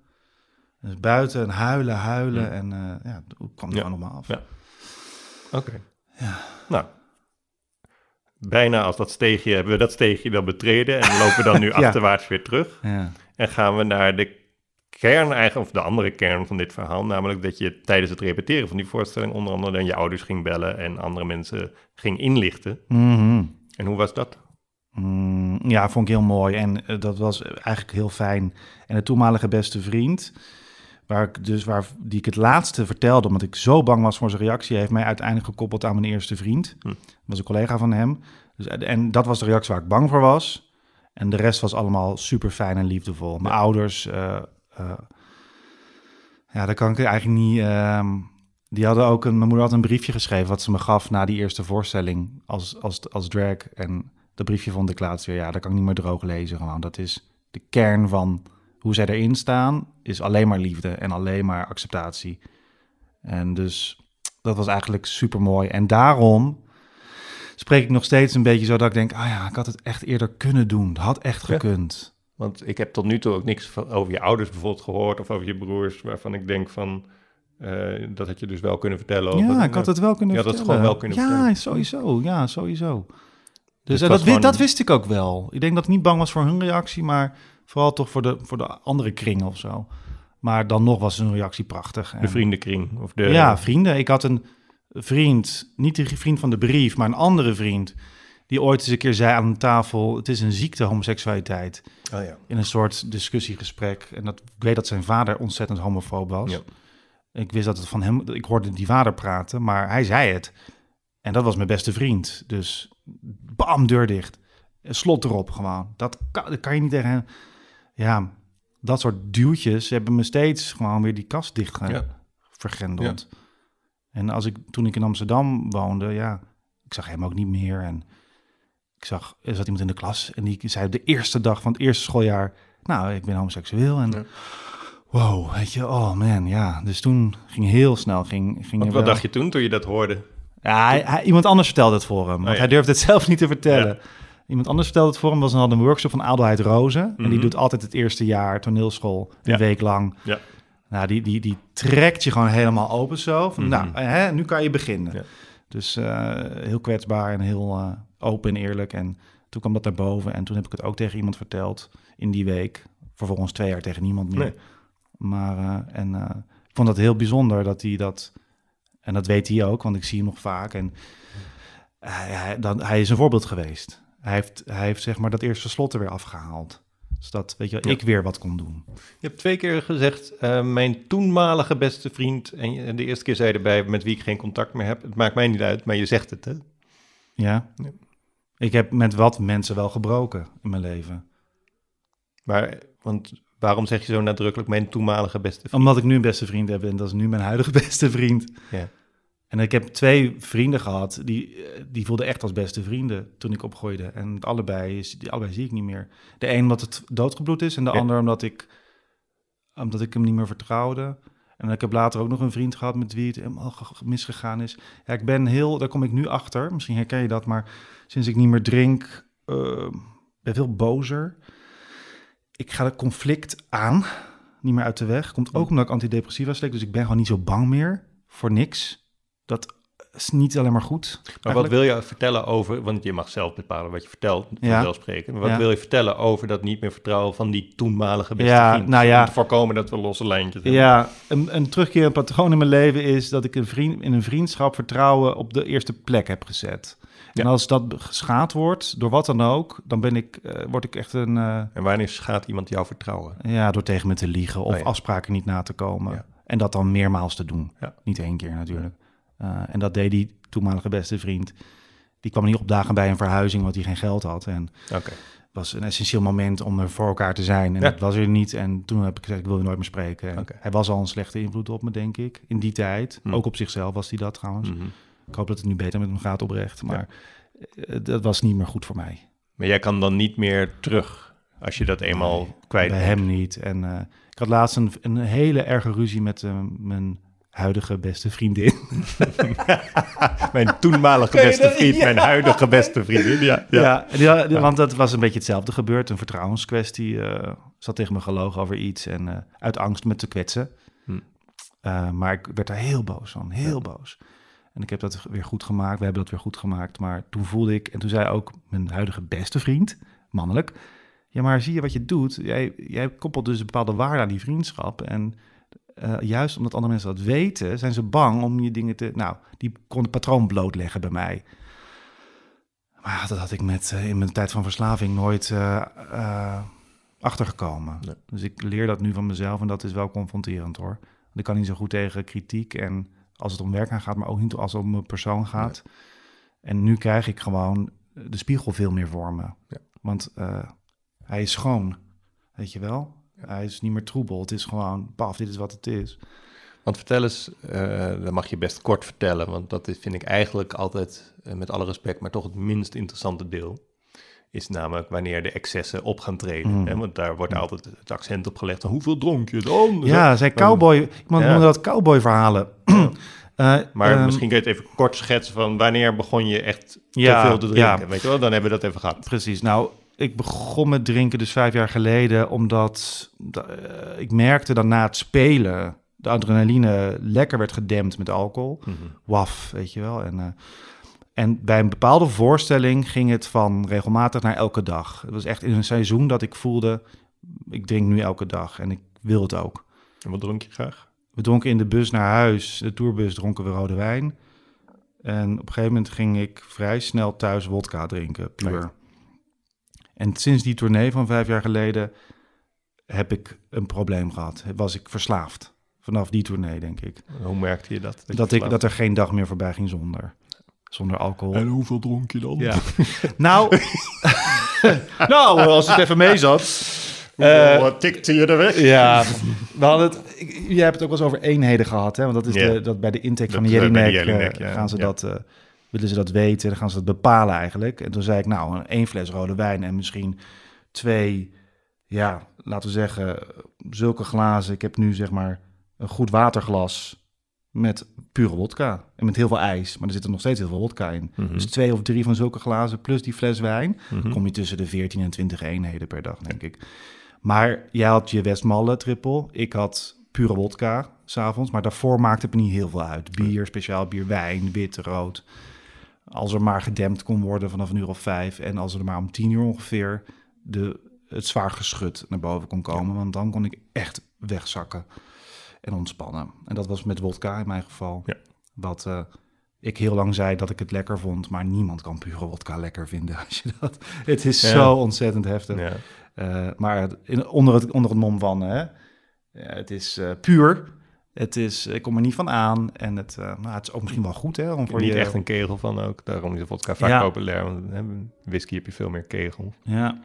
Dus buiten en huilen, huilen. En uh, ja, hoe kwam het ja. allemaal af? Ja. Oké. Ja. Nou, bijna als dat steegje, hebben we dat steegje dan betreden en lopen dan nu achterwaarts weer terug. Ja. En gaan we naar de kern eigenlijk, of de andere kern van dit verhaal, namelijk dat je tijdens het repeteren van die voorstelling onder andere dan je ouders ging bellen en andere mensen ging inlichten. Mm En hoe was dat? Mm, ja, vond ik heel mooi en uh, dat was eigenlijk heel fijn. En de toenmalige beste vriend, Waar ik dus waar die ik het laatste vertelde, omdat ik zo bang was voor zijn reactie, heeft mij uiteindelijk gekoppeld aan mijn eerste vriend. Hm. Dat was een collega van hem. Dus, en dat was de reactie waar ik bang voor was. En de rest was allemaal super fijn en liefdevol. Mijn ouders, uh, uh, ja, daar kan ik eigenlijk niet. Uh, die hadden ook een. Mijn moeder had een briefje geschreven wat ze me gaf na die eerste voorstelling als, als, als drag. En dat briefje vond ik laatst weer. Ja, dat kan ik niet meer droog lezen. Gewoon. Dat is de kern van hoe zij erin staan, is alleen maar liefde en alleen maar acceptatie. En dus dat was eigenlijk super mooi. En daarom spreek ik nog steeds een beetje zo dat ik denk, ah ja, ik had het echt eerder kunnen doen. Het had echt Ja. gekund. Want ik heb tot nu toe ook niks over je ouders bijvoorbeeld gehoord of over je broers, waarvan ik denk van, eh, dat had je dus wel kunnen vertellen. Ja, ik had het wel kunnen Je had het vertellen. gewoon wel kunnen ja, vertellen. sowieso. Ja, sowieso. Dus, en was dat, gewoon- dat wist ik ook wel. Ik denk dat ik niet bang was voor hun reactie, maar vooral toch voor de, voor de andere kring of zo. Maar dan nog was hun reactie prachtig. De En- vriendenkring. Of de, Ja, vrienden. Ik had een vriend, niet de vriend van de brief, maar een andere vriend, die ooit eens een keer zei aan een tafel: Het is een ziekte, homoseksualiteit. Oh ja. In een soort discussiegesprek. En dat, ik weet dat zijn vader ontzettend homofoob was. Ja. Ik wist dat het van hem, ik hoorde die vader praten, maar hij zei het. En dat was mijn beste vriend. Dus bam, deur dicht. Slot erop gewoon. Dat kan, dat kan je niet tegen hem. Ja, dat soort duwtjes hebben me steeds gewoon weer die kast dicht Ja. vergrendeld. En als ik, toen ik in Amsterdam woonde, ja, ik zag hem ook niet meer. En ik zag, er zat iemand in de klas en die zei op de eerste dag van het eerste schooljaar, nou, ik ben homoseksueel. En Ja. wow, weet je, oh man, ja. Dus toen ging heel snel, ging, ging Wat, dacht je toen, toen je dat hoorde? ja, hij, hij- iemand anders vertelde het voor hem. Want Oh, ja. hij durfde het zelf niet te vertellen. Iemand anders vertelde het voor hem. Was, hadden een workshop van Adelheid Rozen. En die Mhm. doet altijd het eerste jaar toneelschool. Een Ja. week lang. Ja. Nou, die, die, die trekt je gewoon helemaal open zo. Van, Mhm. Nou, hè, nu kan je beginnen. Ja. Dus eh, heel kwetsbaar en heel eh, open en eerlijk. En toen kwam dat naar boven. En toen heb ik het ook tegen iemand verteld in die week. Vervolgens twee jaar tegen niemand meer. Nee. Maar, eh, en ik vond dat heel bijzonder dat hij dat... En dat weet hij ook, want ik zie hem nog vaak. En hij, dan, hij is een voorbeeld geweest. Hij heeft, hij heeft zeg maar dat eerste slot er weer afgehaald. Zodat, weet je, Ja. ik weer wat kon doen. Je hebt twee keer gezegd, eh, mijn toenmalige beste vriend. En de eerste keer zei je erbij, met wie ik geen contact meer heb. Het maakt mij niet uit, maar je zegt het, hè? Ja? Ja. Ik heb met wat mensen wel gebroken in mijn leven. Maar, want waarom zeg je zo nadrukkelijk mijn toenmalige beste vriend? Omdat ik nu een beste vriend heb en dat is nu mijn huidige beste vriend. Ja. En ik heb twee vrienden gehad, die, eh, die voelden echt als beste vrienden toen ik opgroeide. En allebei, is, die, allebei zie ik niet meer. De een omdat het doodgebloed is en de Ja. ander omdat ik, omdat ik hem niet meer vertrouwde. En ik heb later ook nog een vriend gehad met wie het helemaal ge- ge- misgegaan is. Ja, ik ben heel, daar kom ik nu achter, misschien herken je dat, maar sinds ik niet meer drink, eh, ben veel bozer. Ik ga het conflict aan, niet meer uit de weg. Komt ook omdat ik antidepressiva slik, dus ik ben gewoon niet zo bang meer voor niks. Dat is niet alleen maar goed. Maar wat wil je vertellen over, want je mag zelf bepalen wat je vertelt, Ja. vanzelfsprekend. Maar Wat Ja. wil je vertellen over dat niet meer vertrouwen van die toenmalige beste Ja, vriend? nou ja. Om te voorkomen dat we losse lijntjes hebben. Ja, een, een terugkerend patroon in mijn leven is dat ik een vriend, in een vriendschap vertrouwen op de eerste plek heb gezet. Ja. En als dat geschaad wordt, door wat dan ook, dan ben ik, eh, word ik echt een, eh, En wanneer schaadt iemand jouw vertrouwen? ja, door tegen me te liegen of Oh ja. afspraken niet na te komen. Ja. En dat dan meermaals te doen. Ja. Niet één keer natuurlijk. Eh, en dat deed die toenmalige beste vriend. Die kwam niet opdagen bij een verhuizing, want hij geen geld had. En Oké. was een essentieel moment om er voor elkaar te zijn. En Ja. dat was er niet. En toen heb ik gezegd, ik wil je nooit meer spreken. Hij was al een slechte invloed op me, denk ik. In die tijd. Hm. Ook op zichzelf was hij dat trouwens. Mhm. Ik hoop dat het nu beter met hem gaat oprecht. Maar eh, dat was niet meer goed voor mij. Maar jij kan dan niet meer terug als je dat eenmaal Nee, kwijt Bij hem niet. En eh, ik had laatst een, een hele erge ruzie met mijn huidige beste vriendin. Mijn toenmalige beste vriend, Ja. mijn huidige beste vriendin. Ja, ja. Ja, want dat was een beetje hetzelfde gebeurd. Een vertrouwenskwestie. eh zat tegen me gelogen over iets en eh, uit angst me te kwetsen. Hm. Eh, maar ik werd daar heel boos van, heel boos. En ik heb dat weer goed gemaakt, we hebben dat weer goed gemaakt. Maar toen voelde ik, en toen zei ook mijn huidige beste vriend, mannelijk... Ja, maar zie je wat je doet? Jij, jij koppelt dus een bepaalde waarde aan die vriendschap. En eh, juist omdat andere mensen dat weten, zijn ze bang om je dingen te... Nou, die kon het patroon blootleggen bij mij. Maar dat had ik met, eh, in mijn tijd van verslaving nooit eh, achtergekomen. Nee. Dus ik leer dat nu van mezelf en dat is wel confronterend hoor. Want ik kan niet zo goed tegen kritiek en als het om werk aan gaat, maar ook niet als het om mijn persoon gaat. En nu krijg ik gewoon de spiegel veel meer voor me. Ja. Want hij is schoon, weet je wel? Hij is niet meer troebel. Het is gewoon, paf, dit is wat het is. Want vertel eens, eh dat mag je best kort vertellen, want dat is, vind ik eigenlijk altijd, eh, met alle respect, maar toch het minst interessante deel. is namelijk wanneer de excessen op gaan treden. Mm. Hè? Want daar wordt altijd het accent op gelegd. Hoeveel dronk je dan? Ja, zij cowboy. Iemand Ja. noemde dat cowboy verhalen. Maar Ehm, misschien kun je het even kort schetsen van wanneer begon je echt Ja, te veel te drinken. ja. Weet je wel, dan hebben we dat even gehad. Precies. Nou, ik begon met drinken dus vijf jaar geleden, omdat da- eh, ik merkte dat na het spelen de adrenaline lekker werd gedempt met alcohol. Mhm. Waf, weet je wel. En, eh, en bij een bepaalde voorstelling ging het van regelmatig naar elke dag. Het was echt in een seizoen dat ik voelde, ik drink nu elke dag en ik wil het ook. En wat dronk je graag? We dronken in de bus naar huis, de tourbus dronken we rode wijn. En op een gegeven moment ging ik vrij snel thuis wodka drinken, puur. En sinds die tournee van vijf jaar geleden heb ik een probleem gehad. Was ik verslaafd. Vanaf die tournee, denk ik. Hoe merkte je dat? Dat, ik, dat er geen dag meer voorbij ging zonder, zonder alcohol. En hoeveel dronk je dan? Ja. nou, nou, als het even mee zat. Eh, wat tikte je er weg? Ja, we hadden het, ik- jij hebt het ook wel eens over eenheden gehad, hè? Want dat is de, dat bij de intake van Dat, de eh, bij de Jelinek, Jelinek, eh, ja. gaan ze Ja. dat, eh, willen ze dat weten, dan gaan ze dat bepalen eigenlijk. En toen zei ik, nou, een één fles rode wijn en misschien twee, ja, laten we zeggen, zulke glazen. Ik heb nu zeg maar een goed waterglas met pure wodka en met heel veel ijs, maar er zit er nog steeds heel veel wodka in. Mhm. Dus twee of drie van zulke glazen plus die fles wijn, Mhm. kom je tussen de 14 en 20 eenheden per dag, denk ik. Maar jij had je Westmalle triple. Ik had pure wodka s'avonds. Maar daarvoor maakte het me niet heel veel uit. Bier, speciaal bier, wijn, wit, rood. Als er maar gedempt kon worden vanaf een uur of vijf. En als er maar om tien uur ongeveer de, het zwaar geschut naar boven kon komen. Want dan kon ik echt wegzakken en ontspannen. En dat was met wodka in mijn geval. Ja. Wat eh, ik heel lang zei dat ik het lekker vond. Maar niemand kan pure wodka lekker vinden. Als je dat, het is Ja. zo ontzettend heftig. Ja. Eh, maar in, onder, het, onder het mom van, hè, ja, het is eh, puur. Het is, ik kom er niet van aan. En het, eh, nou, het is ook misschien wel goed, hè? Om voor niet je, echt een kegel van ook. Daarom is de vodka vaak Ja. populair. Want hè, whisky heb je veel meer kegel. Ja.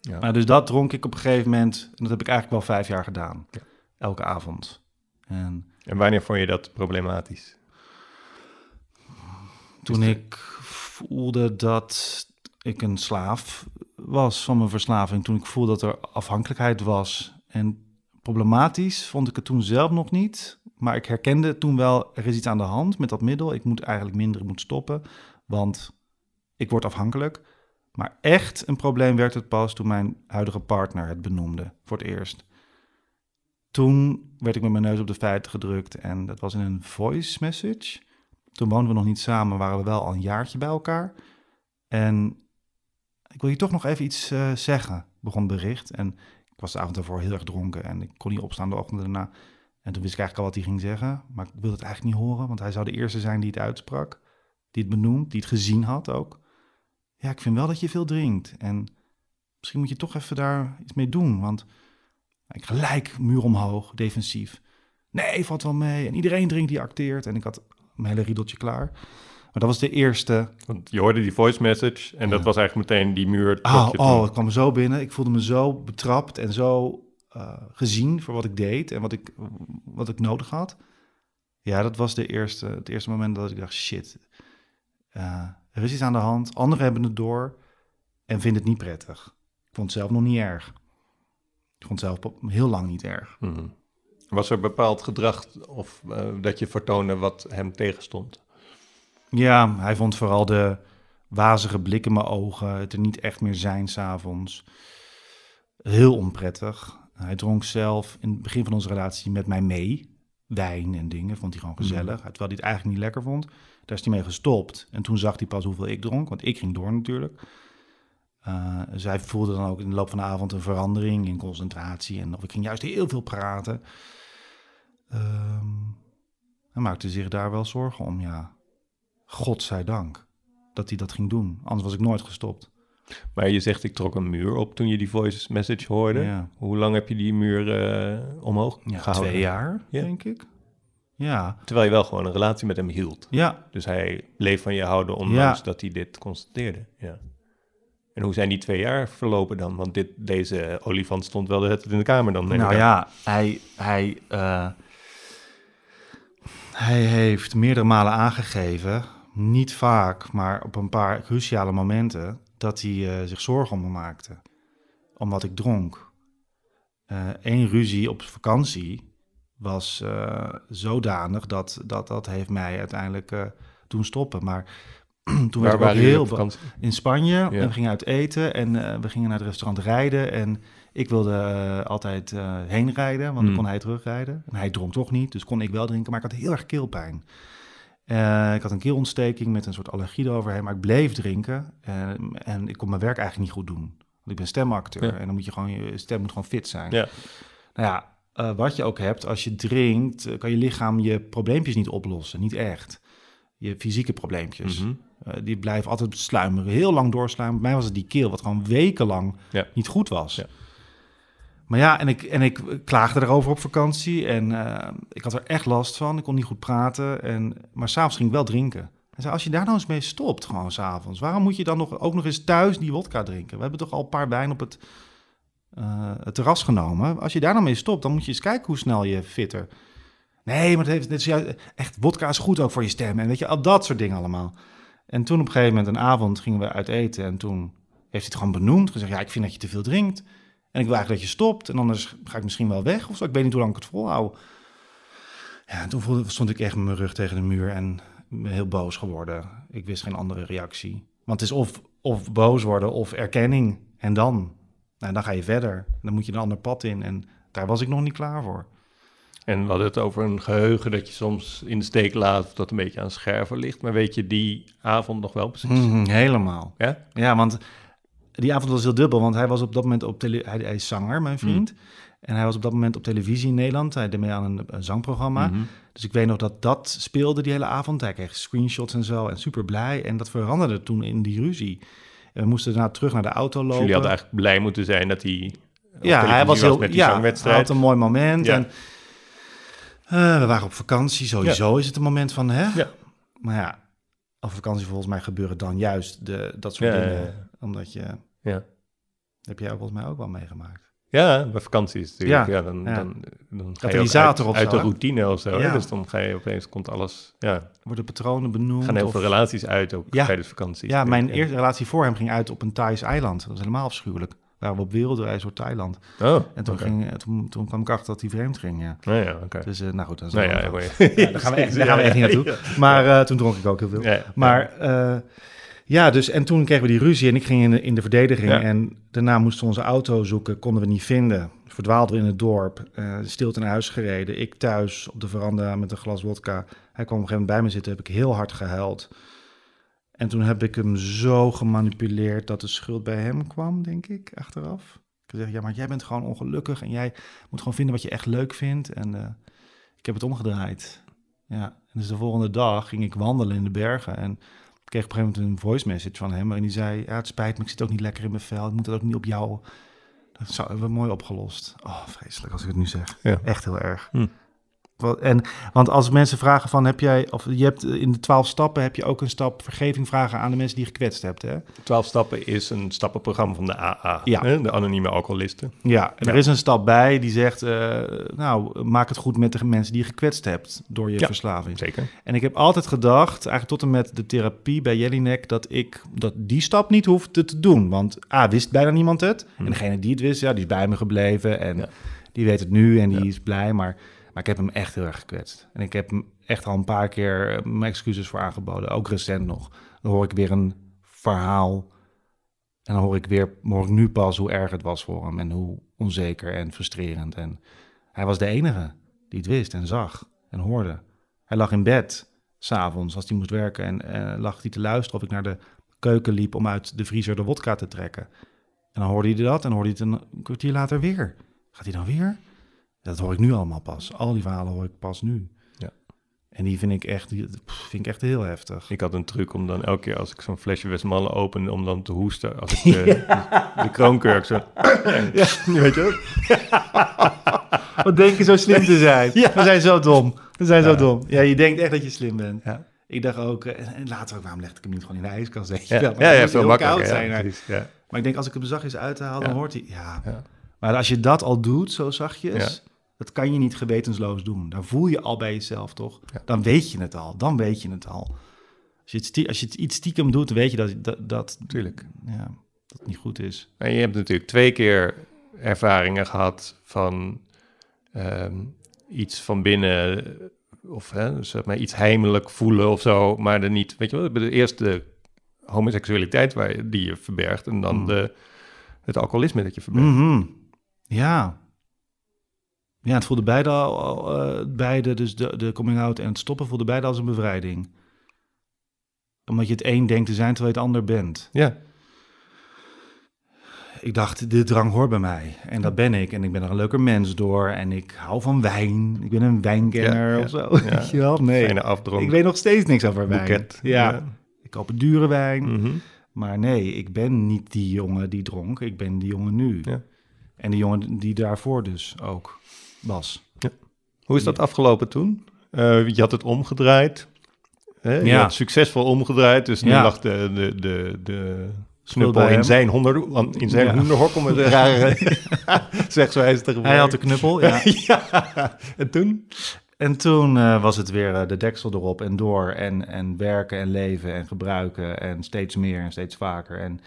Ja. Maar dus dat dronk ik op een gegeven moment. En dat heb ik eigenlijk wel vijf jaar gedaan. Ja. Elke avond. En En wanneer vond je dat problematisch? toen Dus ik voelde dat ik een slaaf was van mijn verslaving. Toen ik voelde dat er afhankelijkheid was. En problematisch vond ik het toen zelf nog niet. Maar ik herkende toen wel, er is iets aan de hand met dat middel. Ik moet eigenlijk minder, ik moet stoppen. Want ik word afhankelijk. Maar echt een probleem werd het pas toen mijn huidige partner het benoemde. Voor het eerst. Toen werd ik met mijn neus op de feiten gedrukt. En dat was in een voice message. Toen woonden we nog niet samen, waren we wel al een jaartje bij elkaar. En ik wil je toch nog even iets eh, zeggen, begon bericht. En ik was de avond daarvoor heel erg dronken en ik kon niet opstaan de ochtend daarna. En toen wist ik eigenlijk al wat hij ging zeggen, maar ik wilde het eigenlijk niet horen, want hij zou de eerste zijn die het uitsprak, die het benoemd, die het gezien had ook. Ja, ik vind wel dat je veel drinkt en misschien moet je toch even daar iets mee doen, want ik gelijk muur omhoog, defensief. Nee, valt wel mee. En iedereen drinkt die acteert. En ik had mijn hele riedeltje klaar. Maar dat was de eerste. Want je hoorde die voice message en dat was eigenlijk meteen die muur. Oh, je toen. oh, het kwam zo binnen. Ik voelde me zo betrapt en zo eh, gezien voor wat ik deed en wat ik, wat ik nodig had. Ja, dat was de eerste, het eerste moment dat ik dacht, shit, eh, er is iets aan de hand. Anderen hebben het door en vinden het niet prettig. Ik vond het zelf nog niet erg. Ik vond het zelf heel lang niet erg. Mhm. Was er bepaald gedrag of eh, dat je vertoonde wat hem tegenstond? Ja, hij vond vooral de wazige blik in mijn ogen, het er niet echt meer zijn s'avonds. Heel onprettig. Hij dronk zelf in het begin van onze relatie met mij mee. Wijn en dingen, vond hij gewoon gezellig. Terwijl hij het eigenlijk niet lekker vond. Daar is hij mee gestopt. En toen zag hij pas hoeveel ik dronk, want ik ging door natuurlijk. Uh, dus hij voelde dan ook in de loop van de avond een verandering in concentratie. En of ik ging juist heel veel praten. Um, hij maakte zich daar wel zorgen om, ja. Godzijdank dat hij dat ging doen. Anders was ik nooit gestopt. Maar je zegt, ik trok een muur op toen je die voice message hoorde. Ja. Hoe lang heb je die muur uh, omhoog ja, gehouden? Twee jaar, ja. denk ik. Ja. Terwijl je wel gewoon een relatie met hem hield. Ja. Dus hij bleef van je houden, ondanks dat hij dit constateerde. Ja. En hoe zijn die twee jaar verlopen dan? Want dit, deze olifant stond wel de in de kamer dan. Nou ja, hij, hij, uh, hij heeft meerdere malen aangegeven, niet vaak, maar op een paar cruciale momenten, dat hij eh, zich zorgen om me maakte. Omdat ik dronk. Eén ruzie op vakantie was uh, zodanig dat, dat dat heeft mij uiteindelijk doen stoppen. Maar toen werd waren heel vakantie? in Spanje. En we gingen uit eten en we gingen naar het restaurant rijden. En ik wilde altijd heen rijden, want dan Hmm. kon hij terugrijden. En hij dronk toch niet, dus kon ik wel drinken. Maar ik had heel erg keelpijn. Uh, ik had een keelontsteking met een soort allergie eroverheen, maar ik bleef drinken. Uh, en ik kon mijn werk eigenlijk niet goed doen. Want ik ben stemacteur ja. en dan moet je gewoon, je stem moet gewoon fit zijn. Ja. Nou ja, uh, wat je ook hebt, als je drinkt, kan je lichaam je probleempjes niet oplossen. Niet echt. Je fysieke probleempjes. Mm -hmm. die blijven altijd sluimeren, heel lang doorsluimeren. Bij mij was het die keel, wat gewoon wekenlang ja. niet goed was. Ja. Maar ja, en ik, en ik klaagde erover op vakantie en uh, ik had er echt last van. Ik kon niet goed praten, en, maar s'avonds ging ik wel drinken. Hij zei, als je daar nou eens mee stopt, gewoon s'avonds, waarom moet je dan nog, ook nog eens thuis die wodka drinken? We hebben toch al een paar wijn op het, uh, het terras genomen. Als je daar nou mee stopt, dan moet je eens kijken hoe snel je fitter. Nee, maar het heeft, het is juist, echt, wodka is goed ook voor je stem en weet je, al dat soort dingen allemaal. En toen op een gegeven moment, een avond, gingen we uit eten en toen heeft hij het gewoon benoemd. Gezegd, ja, ik vind dat je te veel drinkt. En ik wil eigenlijk dat je stopt. En anders ga ik misschien wel weg of zo. Ik weet niet hoe lang ik het volhoud. Ja, toen voelde, stond ik echt met mijn rug tegen de muur en heel boos geworden. Ik wist geen andere reactie. Want het is of, of boos worden of erkenning. En dan, nou, dan ga je verder. Dan moet je een ander pad in. En daar was ik nog niet klaar voor. En we hadden het over een geheugen dat je soms in de steek laat... of dat een beetje aan scherven ligt. Maar weet je die avond nog wel precies? Mm, helemaal. Ja? Ja, want die avond was heel dubbel, want hij was op dat moment op tele hij, hij is zanger, mijn vriend. Mm. En hij was op dat moment op televisie in Nederland. Hij deed mee aan een, een zangprogramma. Mhm. Mm -hmm. Dus ik weet nog dat dat speelde die hele avond. Hij kreeg screenshots en zo en super blij. En dat veranderde toen in die ruzie. En we moesten daarna terug naar de auto lopen. Dus jullie hadden eigenlijk blij moeten zijn dat hij. Ja, hij was heel. met die ja, zangwedstrijd. hij had een mooi moment. Ja. En, uh, we waren op vakantie. Sowieso Ja. is het een moment van, hè? Ja. Maar ja, op vakantie volgens mij gebeuren dan juist de, dat soort Ja, dingen. Omdat je... Ja. Heb jij volgens mij ook wel meegemaakt. Ja, bij vakantie is het natuurlijk. Ja, Ja, dan, ja. dan, dan ga je uit, uit de routine of zo. Ja. Dus dan ga je opeens, komt alles... Ja, Worden patronen benoemd. gaan heel of- veel relaties uit ook Ja. tijdens vakantie. Ja, mijn eerste relatie voor hem ging uit op een Thais eiland. Dat was helemaal afschuwelijk. Waren we op wereldreis door Thailand. Oh, En toen, ging, toen, toen kwam ik achter dat hij vreemd ging, ja. Nou ja, oké. Dus, eh, nou goed, is Nou ja, daar gaan we echt, daar gaan we echt niet naartoe. Maar eh, toen dronk ik ook heel veel. Maar eh, ja, dus en toen kregen we die ruzie en ik ging in de, in de verdediging. Ja. En daarna moesten we onze auto zoeken, konden we niet vinden. Verdwaalden we in het dorp, eh stilte naar huis gereden. Ik thuis op de veranda met een glas wodka. Hij kwam op een gegeven moment bij me zitten, heb ik heel hard gehuild. En toen heb ik hem zo gemanipuleerd dat de schuld bij hem kwam, denk ik, achteraf. Ik zeg, ja, maar jij bent gewoon ongelukkig en jij moet gewoon vinden wat je echt leuk vindt. En eh, ik heb het omgedraaid. Ja, en dus de volgende dag ging ik wandelen in de bergen en kreeg op een gegeven moment een voice message van hem waarin hij zei, ja, het spijt me, ik zit ook niet lekker in mijn vel, ik moet het ook niet op jou. Dat zou hebben we mooi opgelost. Oh, vreselijk als ik het nu zeg. Ja. Echt heel erg. Hm. En, want als mensen vragen van, heb jij, of je hebt eh, in de twaalf stappen, heb je ook een stap vergeving vragen aan de mensen die je gekwetst hebt, hè? 12 stappen is een stappenprogramma van de AA, Ja. hè, de anonieme alcoholisten. Ja, en Ja. er is een stap bij die zegt, eh, nou, maak het goed met de mensen die je gekwetst hebt door je Ja. verslaving. Zeker. En ik heb altijd gedacht, eigenlijk tot en met de therapie bij Jelinek, dat ik dat die stap niet hoefde te doen. Want A, wist bijna niemand het. En degene die het wist, ja, die is bij me gebleven en Hmm. Die weet het nu en die is blij. Maar, maar ik heb hem echt heel erg gekwetst. En ik heb hem echt al een paar keer eh, mijn excuses voor aangeboden, ook recent nog. Dan hoor ik weer een verhaal en dan hoor ik weer, hoor nu pas hoe erg het was voor hem en hoe onzeker en frustrerend. En hij was de enige die het wist en zag en hoorde. Hij lag in bed, s'avonds, als hij moest werken. En eh, lag hij te luisteren of ik naar de keuken liep om uit de vriezer de wodka te trekken. En dan hoorde hij dat en hoorde hij het een kwartier later weer. Gaat hij dan weer? Dat hoor ik nu allemaal pas. Al die verhalen hoor ik pas nu. Ja. En die vind ik echt, die vind ik echt heel heftig. Ik had een truc om dan elke keer als ik zo'n flesje Westmalle open, om dan te hoesten. Als ik de, de, kroonkurk zo... Weet je ook? Wat denk je zo slim te zijn? Ja. We zijn zo dom. We zijn zo Ja. dom. Ja, je denkt echt dat je slim bent. Ja. Ik dacht ook, eh, en later ook, waarom legde ik hem niet gewoon in de ijskast? Weet je Ja, wel? ja, Maar ja, veel heel makkelijker. koud Ja, zijn. precies, ja. Maar ik denk, als ik hem zachtjes uithaal, dan Ja. hoort hij... Ja. Ja. Maar als je dat al doet, zo zachtjes, Ja. Dat kan je niet gewetensloos doen. Dan voel je al bij jezelf, toch? Ja. Dan weet je het al. Dan weet je het al. Als je, het als je het iets stiekem doet, weet je dat dat, dat, Tuurlijk. ja, dat het niet goed is. En je hebt natuurlijk twee keer ervaringen gehad van ehm, iets van binnen, of hè, zeg maar iets heimelijk voelen of zo, maar dan niet, weet je wel, de eerste homoseksualiteit waar je, die je verbergt en dan Mm. de, het alcoholisme dat je verbergt. Mhm. Ja. Ja, het voelde beide, al, eh, beide dus de, de coming out en het stoppen voelde beide als een bevrijding. Omdat je het een denkt te zijn terwijl je het ander bent. Ja, Ik dacht, de drang hoort bij mij. En dat ben ik. En ik ben er een leuker mens door. En ik hou van wijn. Ik ben een wijnkenner Ja, ja, of zo. ja. Weet je wel? Nee. Ik weet nog steeds niks over wijn. boeket. Ja. Ik koop een dure wijn. Mhm. Maar nee, ik ben niet die jongen die dronk. Ik ben die jongen nu. Ja. En die jongen die daarvoor dus ook was. Hoe is dat afgelopen toen? Eh, je had het omgedraaid. Hè? Je Ja. had succesvol omgedraaid, dus nu Ja. lag de, de, de, de knuppel in zijn, honder, in zijn Ja. om het rare zegswijze te gebruiken. Hij had de knuppel, ja. ja. En toen? En toen eh, was het weer eh, de deksel erop en door. En, en werken en leven en gebruiken. En steeds meer en steeds vaker. En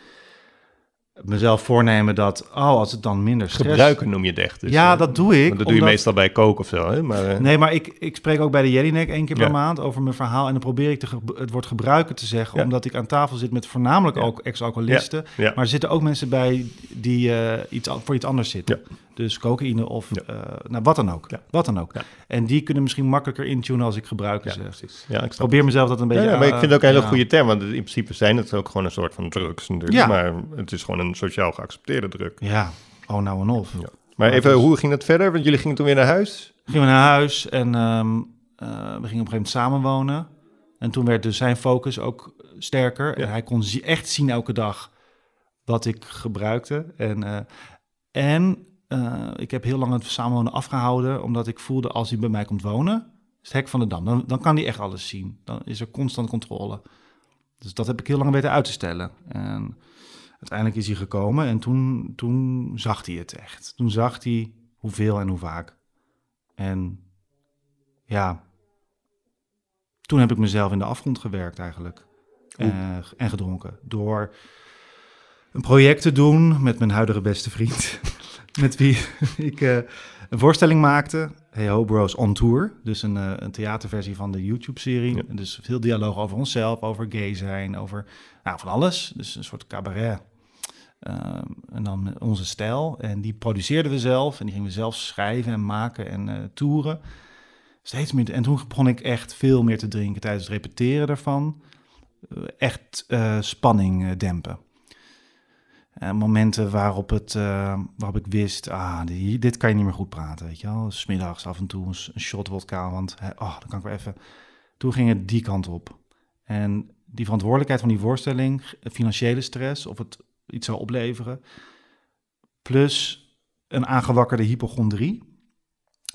mezelf voornemen dat, oh, als het dan minder stress... Gebruiken noem je het echt. Dus, ja, dat doe ik. want dat doe je meestal bij koken of zo. Hè? Maar, eh, Nee, maar ik, ik spreek ook bij de Jellinek één keer per maand over mijn verhaal. En dan probeer ik te het woord gebruiken te zeggen. Ja. Omdat ik aan tafel zit met voornamelijk Ja. ook ex-alcoholisten. Maar er zitten ook mensen bij die eh, iets, voor iets anders zitten. Dus cocaïne of Ja. eh, nou, wat dan ook. Ja. Wat dan ook. Ja. En die kunnen misschien makkelijker intunen als ik gebruiken ja, zeg. precies. Ja, ik probeer mezelf dat een beetje... ja, maar ik vind het ook een hele ja. goede term, want in principe zijn het ook gewoon een soort van drugs natuurlijk. Ja. Maar het is gewoon een sociaal geaccepteerde druk. Ja, oh nou en of. Ja. Maar even, dus- hoe ging dat verder? Want jullie gingen toen weer naar huis? Gingen we naar huis en ehm, eh, we gingen op een gegeven moment samenwonen. En toen werd dus zijn focus ook sterker. En hij kon echt zien elke dag wat ik gebruikte. En, eh, en eh, ik heb heel lang het samenwonen afgehouden, omdat ik voelde als hij bij mij komt wonen, is het hek van de dam. Dan, dan kan hij echt alles zien. Dan is er constant controle. Dus dat heb ik heel lang weten uit te stellen. En uiteindelijk is hij gekomen en toen, toen zag hij het echt. Toen zag hij hoeveel en hoe vaak. En ja, toen heb ik mezelf in de afgrond gewerkt eigenlijk. Eh, en gedronken. Door een project te doen met mijn huidige beste vriend. met wie ik eh, een voorstelling maakte. Hey Ho Bros on Tour. Dus een, eh, een theaterversie van de YouTube-serie. Ja. Dus veel dialoog over onszelf, over gay zijn, over nou, van alles. Dus een soort cabaret. Ehm, en dan onze stijl. En die produceerden we zelf. En die gingen we zelf schrijven en maken en eh toeren. Steeds meer. En toen begon ik echt veel meer te drinken tijdens het repeteren daarvan. Echt spanning dempen. Eh, momenten waarop, het, eh, waarop ik wist, ah, dit kan je niet meer goed praten, weet je wel. Smiddags af en toe een, s- een shot wodka, want oh, dan kan ik weer even... Toen ging het die kant op. En die verantwoordelijkheid van die voorstelling, financiële stress, of het iets zou opleveren, plus een aangewakkerde hypochondrie.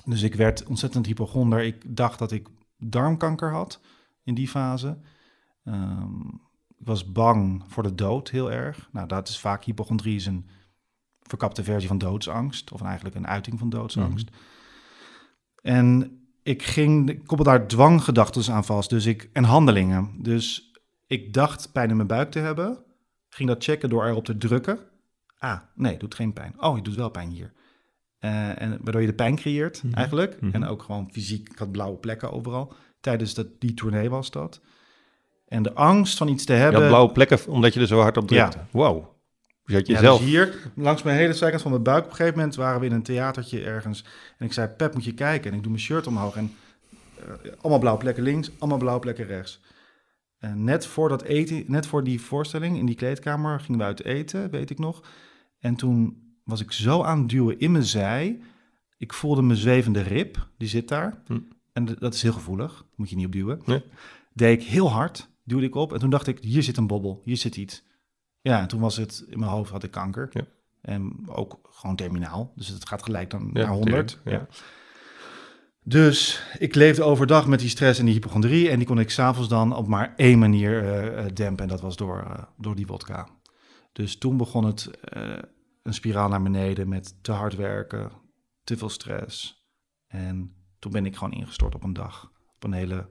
Dus ik werd ontzettend hypochonder. Ik dacht dat ik darmkanker had in die fase. Ik was bang voor de dood heel erg. Nou, dat is vaak hypochondrie is een verkapte versie van doodsangst. Of eigenlijk een uiting van doodsangst. En ik ging, ik koppel daar dwanggedachten aan vast. Dus ik, en handelingen. Dus ik dacht pijn in mijn buik te hebben. Ging dat checken door erop te drukken. Ah, nee, doet geen pijn. Oh, je doet wel pijn hier. Eh, en waardoor je de pijn creëert, Mhm. eigenlijk. Mhm. En ook gewoon fysiek, ik had blauwe plekken overal. Tijdens dat, die tournee was dat. En de angst van iets te hebben... had blauwe plekken omdat je er zo hard op drukte. Ja. Wow. Dus je Ja, dus hier, langs mijn hele zijkant van mijn buik. Op een gegeven moment waren we in een theatertje ergens. En ik zei, Pep, moet je kijken. En ik doe mijn shirt omhoog. En eh, allemaal blauwe plekken links, allemaal blauwe plekken rechts. En net voor, dat eten, net voor die voorstelling in die kleedkamer gingen we uit eten, weet ik nog. En toen was ik zo aan het duwen in mijn zij. Ik voelde mijn zwevende rib, die zit daar. Hm. En dat is heel gevoelig, moet je niet op duwen. Nee. Deed ik heel hard, duwde ik op. En toen dacht ik, hier zit een bobbel, hier zit iets. Ja, en toen was het, in mijn hoofd had ik kanker. Ja. En ook gewoon terminaal. Dus het gaat gelijk dan Ja, naar 100. tuurlijk, ja. Dus ik leefde overdag met die stress en die hypochondrie. En die kon ik s'avonds dan op maar één manier eh, eh, dempen. En dat was door, eh, door die wodka. Dus toen begon het een spiraal naar beneden met te hard werken, te veel stress. En toen ben ik gewoon ingestort op een dag. Op een hele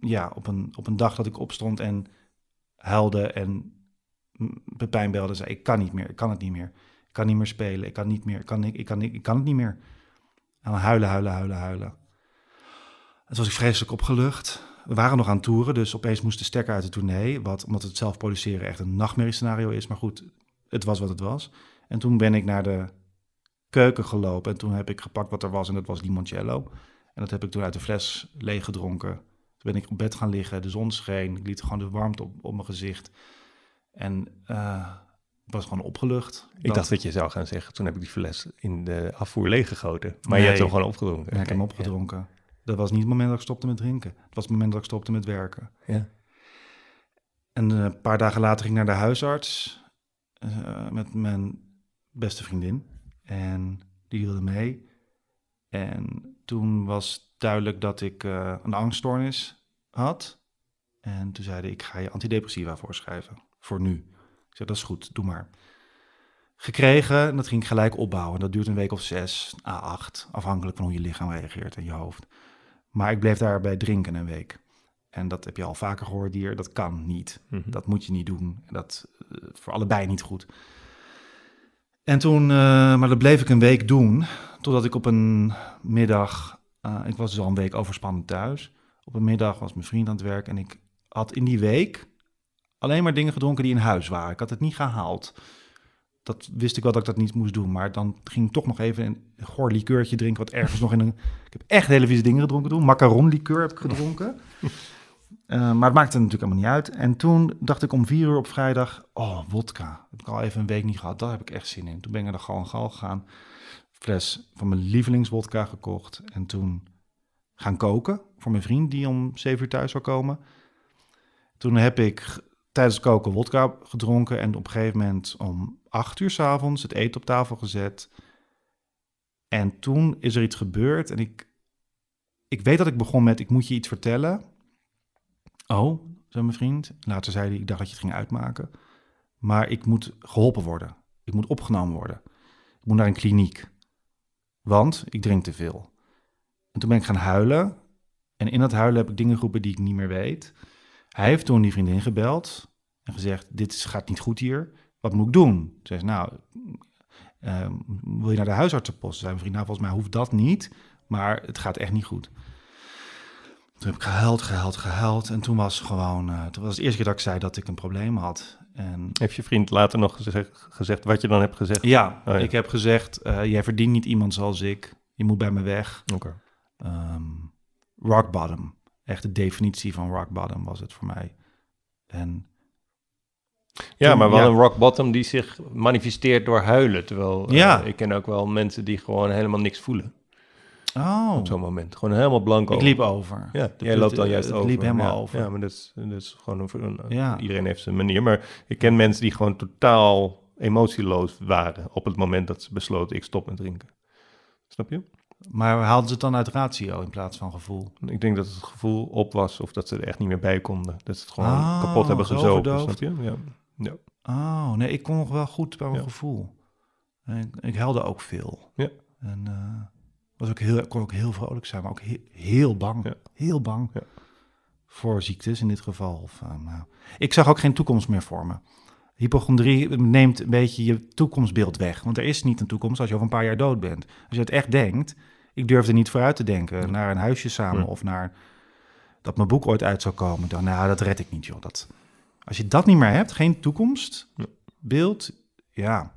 ja, op een, op een dag dat ik opstond en huilde en Pepijn belde zei, ik kan niet meer, ik kan het niet meer. Ik kan niet meer spelen, ik kan niet meer, ik kan, ik, kan, ik, kan het niet meer. En huilen, huilen, huilen, huilen. En toen was ik vreselijk opgelucht. We waren nog aan toeren, dus opeens moest de stekker uit de tournee. Wat, omdat het zelf produceren echt een nachtmerriescenario is. Maar goed, het was wat het was. En toen ben ik naar de keuken gelopen. En toen heb ik gepakt wat er was. En dat was limoncello. En dat heb ik toen uit de fles leeg gedronken. Toen ben ik op bed gaan liggen. De zon scheen. Ik liet gewoon de warmte op, op mijn gezicht. En uh, was gewoon opgelucht. Ik dacht dat je zou gaan zeggen, toen heb ik die fles in de afvoer leeggegoten. Maar nee, je hebt hem gewoon opgedronken. Ja, ik heb hem opgedronken. Dat was niet het moment dat ik stopte met drinken. Het was het moment dat ik stopte met werken. Ja. En uh, een paar dagen later ging ik naar de huisarts uh, met mijn beste vriendin. En die hielde mee. En toen was duidelijk dat ik uh, een angststoornis had. En toen zeiden ik ga je antidepressiva voorschrijven. Voor nu. Ik zei, dat is goed, doe maar. Gekregen, en dat ging ik gelijk opbouwen. Dat duurt een week of zes, a acht, afhankelijk van hoe je lichaam reageert en je hoofd. Maar ik bleef daarbij drinken een week. En dat heb je al vaker gehoord hier. Dat kan niet. Mm -hmm. Dat moet je niet doen. Dat uh, voor allebei niet goed. En toen, uh, maar dat bleef ik een week doen. Totdat ik op een middag, uh, ik was dus al een week overspannen thuis. Op een middag was mijn vriend aan het werk. En ik had in die week alleen maar dingen gedronken die in huis waren. Ik had het niet gehaald. Dat wist ik wel dat ik dat niet moest doen. Maar dan ging ik toch nog even een goor likeurtje drinken. Wat ergens nog in een. Ik heb echt hele vieze dingen gedronken toen. Macaron likeur heb ik gedronken. Uh, maar het maakte natuurlijk helemaal niet uit. En toen dacht ik om vier uur op vrijdag, oh, wodka. Heb ik al even een week niet gehad, daar heb ik echt zin in. Toen ben ik naar de Gal en Gal gegaan, fles van mijn lievelingswodka gekocht. En toen gaan koken voor mijn vriend die om zeven uur thuis zou komen. Toen heb ik tijdens het koken wodka gedronken. En op een gegeven moment om acht uur s'avonds het eten op tafel gezet. En toen is er iets gebeurd. En ik, ik weet dat ik begon met, ik moet je iets vertellen. Oh, zei mijn vriend. Later zei hij, ik dacht dat je het ging uitmaken. Maar ik moet geholpen worden. Ik moet opgenomen worden. Ik moet naar een kliniek. Want ik drink te veel. En toen ben ik gaan huilen. En in dat huilen heb ik dingen geroepen die ik niet meer weet. Hij heeft toen die vriendin gebeld en gezegd: Dit gaat niet goed hier. Wat moet ik doen? Toen zei ze: Nou, uh, wil je naar de huisartsenpost? Zijn vriend: Nou, volgens mij hoeft dat niet. Maar het gaat echt niet goed. Toen heb ik gehuild, gehuild, gehuild. En toen was gewoon, uh, toen was het eerste keer dat ik zei dat ik een probleem had. En, Heeft je vriend later nog gezegd, gezegd wat je dan hebt gezegd? Ja, oh, ja. ik heb gezegd, uh, jij verdient niet iemand zoals ik. Je moet bij me weg. Okay. Um, rock bottom. Echt de definitie van rock bottom was het voor mij. En ja, toen, maar wel ja. een rock bottom die zich manifesteert door huilen. Terwijl ja. uh, ik ken ook wel mensen die gewoon helemaal niks voelen. Oh. Op zo'n moment. Gewoon helemaal blank Ik liep over. Ja, jij loopt dan juist het over. liep helemaal ja, over. Ja, maar dat is, dat is gewoon een, een Ja. iedereen heeft zijn manier. Maar ik ken mensen die gewoon totaal emotieloos waren op het moment dat ze besloten ik stop met drinken. Snap je? Maar haalden ze het dan uit ratio in plaats van gevoel? Ik denk dat het gevoel op was of dat ze er echt niet meer bij konden. Dat ze het gewoon Oh, kapot hebben zo gezogen, snap je? Ja. ja. Oh, nee, ik kon nog wel goed bij mijn Ja. gevoel. En Ik, ik huilde ook veel. Ja. En eh, was ook heel, kon ook heel vrolijk zijn, maar ook he- heel bang. Ja. Heel bang. Ja. Voor ziektes in dit geval. Of, eh, nou. Ik zag ook geen toekomst meer voor me. Hypochondrie neemt een beetje je toekomstbeeld weg. Want er is niet een toekomst als je over een paar jaar dood bent. Als je het echt denkt, ik durfde niet vooruit te denken naar een huisje samen of naar dat mijn boek ooit uit zou komen. Dan, nou, dat red ik niet, joh. Dat, als je dat niet meer hebt, geen toekomstbeeld, ja,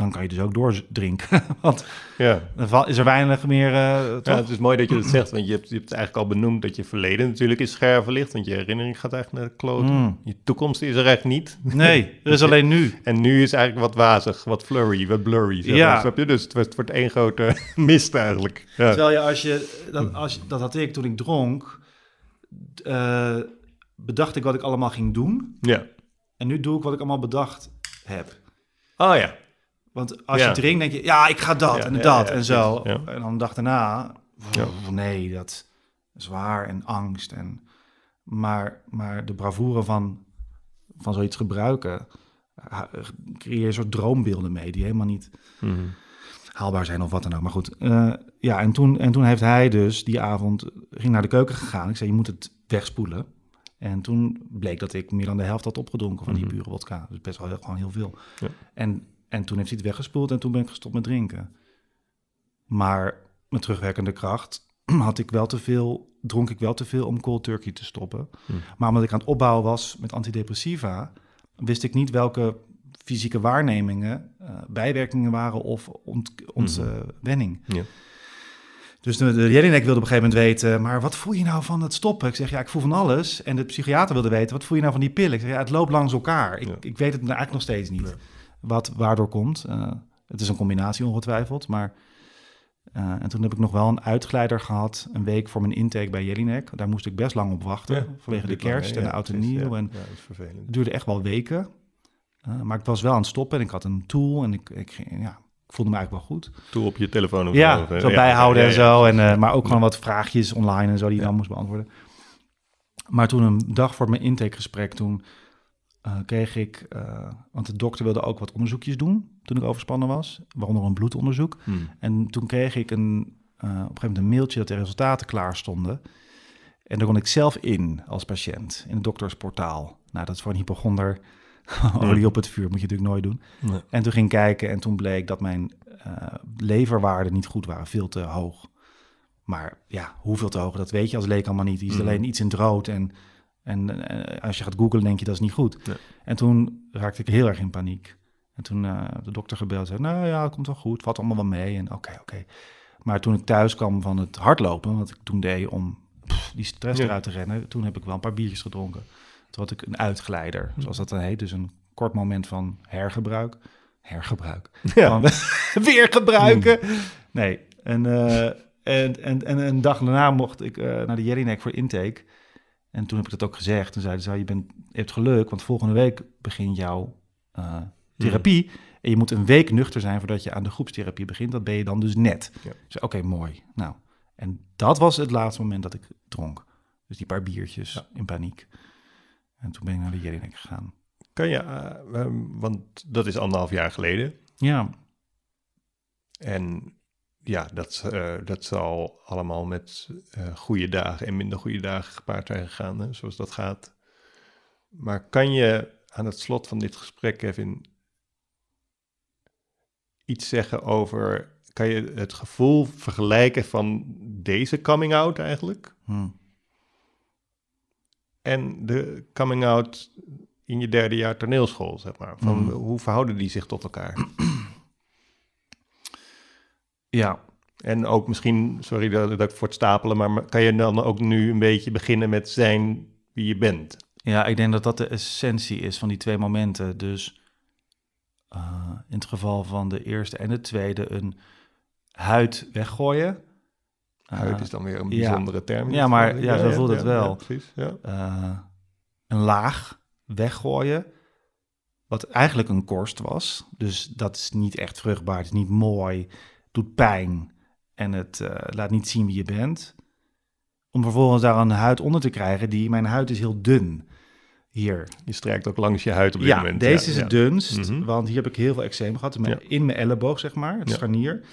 dan kan je dus ook doordrinken. Want ja. dan is er weinig meer, eh? Ja, het is mooi dat je dat zegt, want je hebt, je hebt eigenlijk al benoemd dat je verleden natuurlijk is scherven ligt, want je herinnering gaat eigenlijk naar de kloten. Mm. Je toekomst is er echt niet. Nee, er is alleen nu. En nu is eigenlijk wat wazig, wat flurry, wat blurry. Zeg Ja. maar, snap je? Dus het wordt, het wordt één grote mist eigenlijk. Ja. Terwijl je als je, dat, als, je- dat had ik toen ik dronk, eh, bedacht ik wat ik allemaal ging doen. ja. En nu doe ik wat ik allemaal bedacht heb. Oh ja. Want als Ja. je drinkt, denk je, ja, ik ga dat Ja, en dat en zo. En dan de dag daarna, pff, nee, dat is waar en angst. En, maar, maar de bravoure van, van zoiets gebruiken, ha- creëer je een soort droombeelden mee die helemaal niet... Mhm. haalbaar zijn of wat dan ook. Maar goed, eh, ja, en toen, en toen heeft hij dus die avond, ging naar de keuken gegaan. Ik zei, je moet het wegspoelen. En toen bleek dat ik meer dan de helft had opgedronken van die Mhm. pure wodka. Dus best wel heel, gewoon heel veel. Ja. En, en toen heeft hij het weggespoeld en toen ben ik gestopt met drinken. Maar met terugwerkende kracht had ik wel te veel, dronk ik wel te veel om cold turkey te stoppen. Hm. Maar omdat ik aan het opbouwen was met antidepressiva, wist ik niet welke fysieke waarnemingen eh, bijwerkingen waren of ont, ontwenning. Ja. Dus de, de Jelinek wilde op een gegeven moment weten, maar wat voel je nou van het stoppen? Ik zeg, ja, ik voel van alles. En de psychiater wilde weten, wat voel je nou van die pillen? Ik zeg, ja, het loopt langs elkaar. Ik, Ja. ik weet het eigenlijk nog steeds niet. Nee. Wat waardoor komt. Eh, het is een combinatie ongetwijfeld, maar... eh, en toen heb ik nog wel een uitgeleider gehad, een week voor mijn intake bij Jelinek. Daar moest ik best lang op wachten, Ja, vanwege de lang, kerst en de oud en nieuw. En het duurde echt wel weken. Eh, maar ik was wel aan het stoppen en ik had een tool en ik, ik, ja, ik voelde me eigenlijk wel goed. Toe op je telefoon of Ja, zo, ja, bijhouden en zo. En, maar ook gewoon wat vraagjes online en zo die je dan moest beantwoorden. Maar toen een dag voor mijn intakegesprek, toen eh, kreeg ik... eh, want de dokter wilde ook wat onderzoekjes doen toen ik overspannen was. Waaronder een bloedonderzoek. Hm. En toen kreeg ik een, eh, op een gegeven moment een mailtje dat de resultaten klaar stonden. En daar kon ik zelf in als patiënt in het doktersportaal. Nou, dat is voor een hypochonder olie op het vuur, moet je natuurlijk nooit doen. Nee. En toen ging ik kijken en toen bleek dat mijn leverwaarden niet goed waren, veel te hoog. Maar ja, hoeveel te hoog, dat weet je als leek allemaal niet. Die is Mhm. alleen iets in het rood en, en eh, als je gaat googlen denk je dat is niet goed. Nee. En toen raakte ik heel erg in paniek. En toen eh, de dokter gebeld zei, nou ja, het komt wel goed, valt allemaal wel mee. En oké, oké. Maar toen ik thuis kwam van het hardlopen, wat ik toen deed om pff, die stress Ja. eruit te rennen, toen heb ik wel een paar biertjes gedronken. Toen had ik een uitgeleider, zoals dat dan heet. Dus een kort moment van hergebruik. Hergebruik. Ja. Weer gebruiken. Nee. En, eh, en, en, en een dag daarna mocht ik naar de Jelinek voor intake. En toen heb ik dat ook gezegd. Toen zeiden ze, je, bent, je hebt geluk, want volgende week begint jouw eh, therapie. En je moet een week nuchter zijn voordat je aan de groepstherapie begint. Dat ben je dan dus net. Ja. Oké, mooi. Nou, en dat was het laatste moment dat ik dronk. Dus die paar biertjes Ja. in paniek. En toen ben ik naar de Jelinek gegaan. Kan je, eh, ehm, want dat is anderhalf jaar geleden. Ja, En ja, dat, eh, dat zal allemaal met eh goede dagen en minder goede dagen gepaard zijn gegaan, hè, zoals dat gaat. Maar kan je aan het slot van dit gesprek, Kevin, iets zeggen over, kan je het gevoel vergelijken van deze coming out eigenlijk hm. en de coming out in je derde jaar toneelschool, zeg maar? Van, Mhm. Hoe verhouden die zich tot elkaar? Ja. En ook misschien, sorry dat, dat ik voor het stapelen, maar kan je dan ook nu een beetje beginnen met zijn wie je bent? Ja, ik denk dat dat de essentie is van die twee momenten. Dus eh, in het geval van de eerste en de tweede een huid weggooien. Eh, Huid is dan weer een ja. bijzondere term. Ja, maar ja, zo voelt het wel. Precies, ja. eh, een laag weggooien. Wat eigenlijk een korst was. Dus dat is niet echt vruchtbaar. Het is niet mooi. Doet pijn. En het eh, laat niet zien wie je bent. Om vervolgens daar een huid onder te krijgen. Die, mijn huid is heel dun. Hier. Je strijkt ook langs je huid op dit Ja, moment. deze ja, is ja. het dunst. Mhm. Want hier heb ik heel veel eczeem gehad. In mijn, elleboog, zeg maar. Het Ja. scharnier.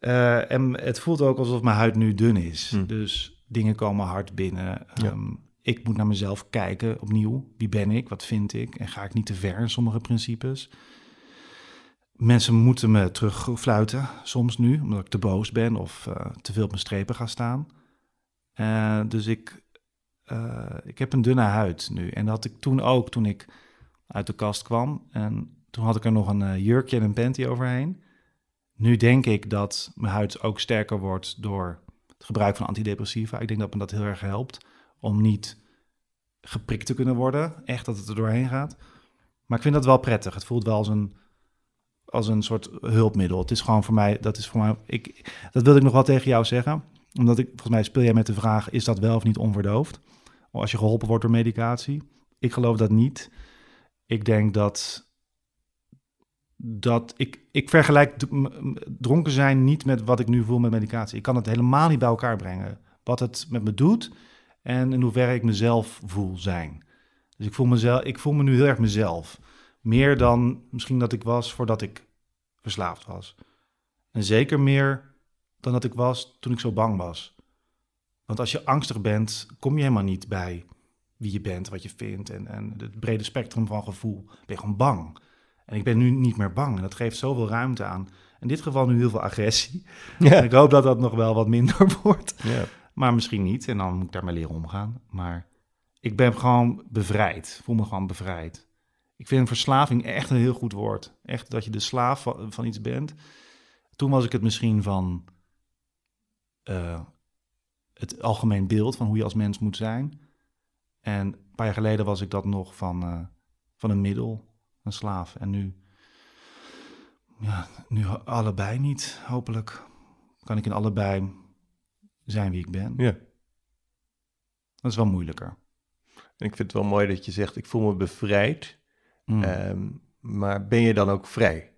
Eh, en het voelt ook alsof mijn huid nu dun is. Hm. Dus dingen komen hard binnen. Ehm, ik moet naar mezelf kijken opnieuw. Wie ben ik? Wat vind ik? En ga ik niet te ver in sommige principes? Mensen moeten me terugfluiten, soms nu, omdat ik te boos ben of eh, te veel op mijn strepen ga staan. Eh, dus ik, eh, ik heb een dunne huid nu. En dat had ik toen ook, toen ik uit de kast kwam. En toen had ik er nog een jurkje en een panty overheen. Nu denk ik dat mijn huid ook sterker wordt door het gebruik van antidepressiva. Ik denk dat me dat heel erg helpt om niet geprikt te kunnen worden. Echt dat het er doorheen gaat. Maar ik vind dat wel prettig. Het voelt wel als een, als een soort hulpmiddel. Het is gewoon voor mij, dat is voor mij, ik, dat wilde ik nog wel tegen jou zeggen. Omdat ik, volgens mij speel jij met de vraag, is dat wel of niet onverdoofd? Als je geholpen wordt door medicatie. Ik geloof dat niet. Ik denk dat, dat ik, ik vergelijk dronken zijn niet met wat ik nu voel met medicatie. Ik kan het helemaal niet bij elkaar brengen. Wat het met me doet en in hoeverre ik mezelf voel zijn. Dus ik voel, mezelf, ik voel me nu heel erg mezelf. Meer dan misschien dat ik was voordat ik verslaafd was. En zeker meer dan dat ik was toen ik zo bang was. Want als je angstig bent, kom je helemaal niet bij wie je bent, wat je vindt en, en het brede spectrum van gevoel. Ben je gewoon bang. En ik ben nu niet meer bang en dat geeft zoveel ruimte aan. In dit geval nu heel veel agressie. Ja. En ik hoop dat dat nog wel wat minder wordt. Ja. Maar misschien niet. En dan moet ik daarmee leren omgaan. Maar ik ben gewoon bevrijd. Voel me gewoon bevrijd. Ik vind verslaving echt een heel goed woord. Echt dat je de slaaf van, van iets bent. Toen was ik het misschien van eh, het algemeen beeld van hoe je als mens moet zijn. En een paar jaar geleden was ik dat nog van, eh, van een middel, een slaaf. En nu, ja, nu allebei niet, hopelijk. Kan ik in allebei zijn wie ik ben. ja. Dat is wel moeilijker. En ik vind het wel mooi dat je zegt, ik voel me bevrijd. Mm. Ehm, maar ben je dan ook vrij?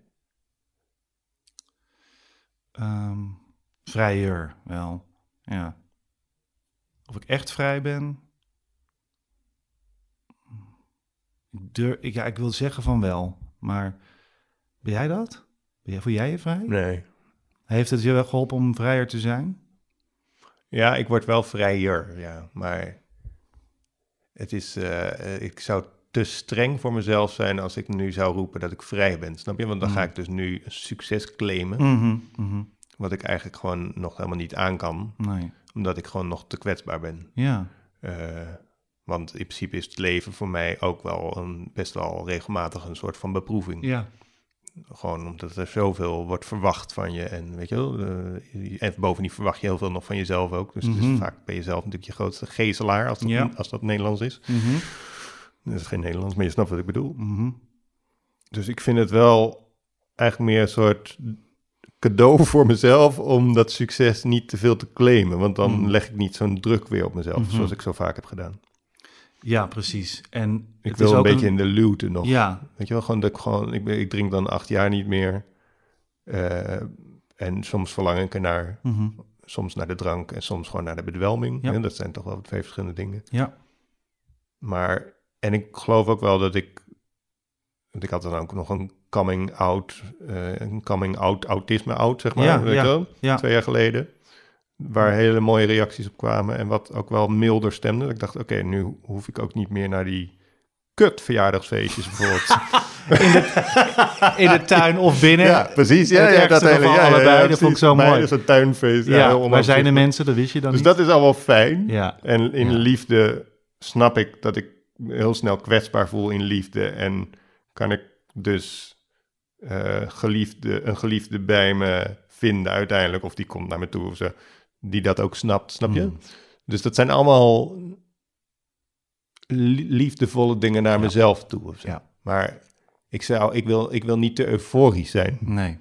Ehm, vrijer, wel. Ja. Of ik echt vrij ben? Ik, durf, ik, ja, ik wil zeggen van wel, maar ben jij dat? Ben jij, voel jij je vrij? Nee. Heeft het je wel geholpen om vrijer te zijn? Ja, ik word wel vrijer, ja. Maar het is, eh, ik zou te streng voor mezelf zijn als ik nu zou roepen dat ik vrij ben. Snap je? Want dan ga Mm. ik dus nu succes claimen, Mhm, mhm. wat ik eigenlijk gewoon nog helemaal niet aan kan, Nee. omdat ik gewoon nog te kwetsbaar ben. Ja. Eh, want in principe is het leven voor mij ook wel een, best wel regelmatig een soort van beproeving. Ja. Gewoon omdat er zoveel wordt verwacht van je. En weet je wel, eh, en bovendien verwacht je heel veel nog van jezelf ook. Dus, dus Mhm. vaak ben je zelf natuurlijk je grootste gezelaar, als dat, Ja. als dat Nederlands is. Dat is geen Nederlands, maar je snapt wat ik bedoel. mhm. Dus ik vind het wel eigenlijk meer een soort cadeau voor mezelf om dat succes niet te veel te claimen. Want dan Mhm. leg ik niet zo'n druk weer op mezelf, Mhm. zoals ik zo vaak heb gedaan. Ja, precies. En Ik het wil is een ook beetje in de luwte nog. Ja, Weet je wel, gewoon dat ik gewoon, ik, ik drink dan acht jaar niet meer. Eh, en soms verlang ik ernaar, soms naar de drank en soms gewoon naar de bedwelming. Ja. Dat zijn toch wel twee verschillende dingen. ja. Maar, en ik geloof ook wel dat ik, want ik had dan ook nog een coming out, eh, een coming out autisme out, zeg maar, Ja, weet ja, wel, ja. twee jaar geleden. Waar hele mooie reacties op kwamen en wat ook wel milder stemde. Ik dacht, oké, nu hoef ik ook niet meer naar die kut verjaardagsfeestjes bijvoorbeeld. In de tuin of binnen. Ja, precies. Ja, dat hele, ja, allebei, ja, dat vond ik zo mooi. is een tuinfeest. Ja, waar zijn de mensen? Dat wist je dan Dus niet. dat is allemaal fijn. Ja, En in liefde snap ik dat ik heel snel kwetsbaar voel in liefde. En kan ik dus eh, geliefde, een geliefde bij me vinden uiteindelijk. Of die komt naar me toe of zo. Die dat ook snapt, snap je? Mm. Dus dat zijn allemaal li- liefdevolle dingen naar Ja. mezelf toe. Of zo. Ja. Maar ik, zou, ik, wil, ik wil niet te euforisch zijn. nee.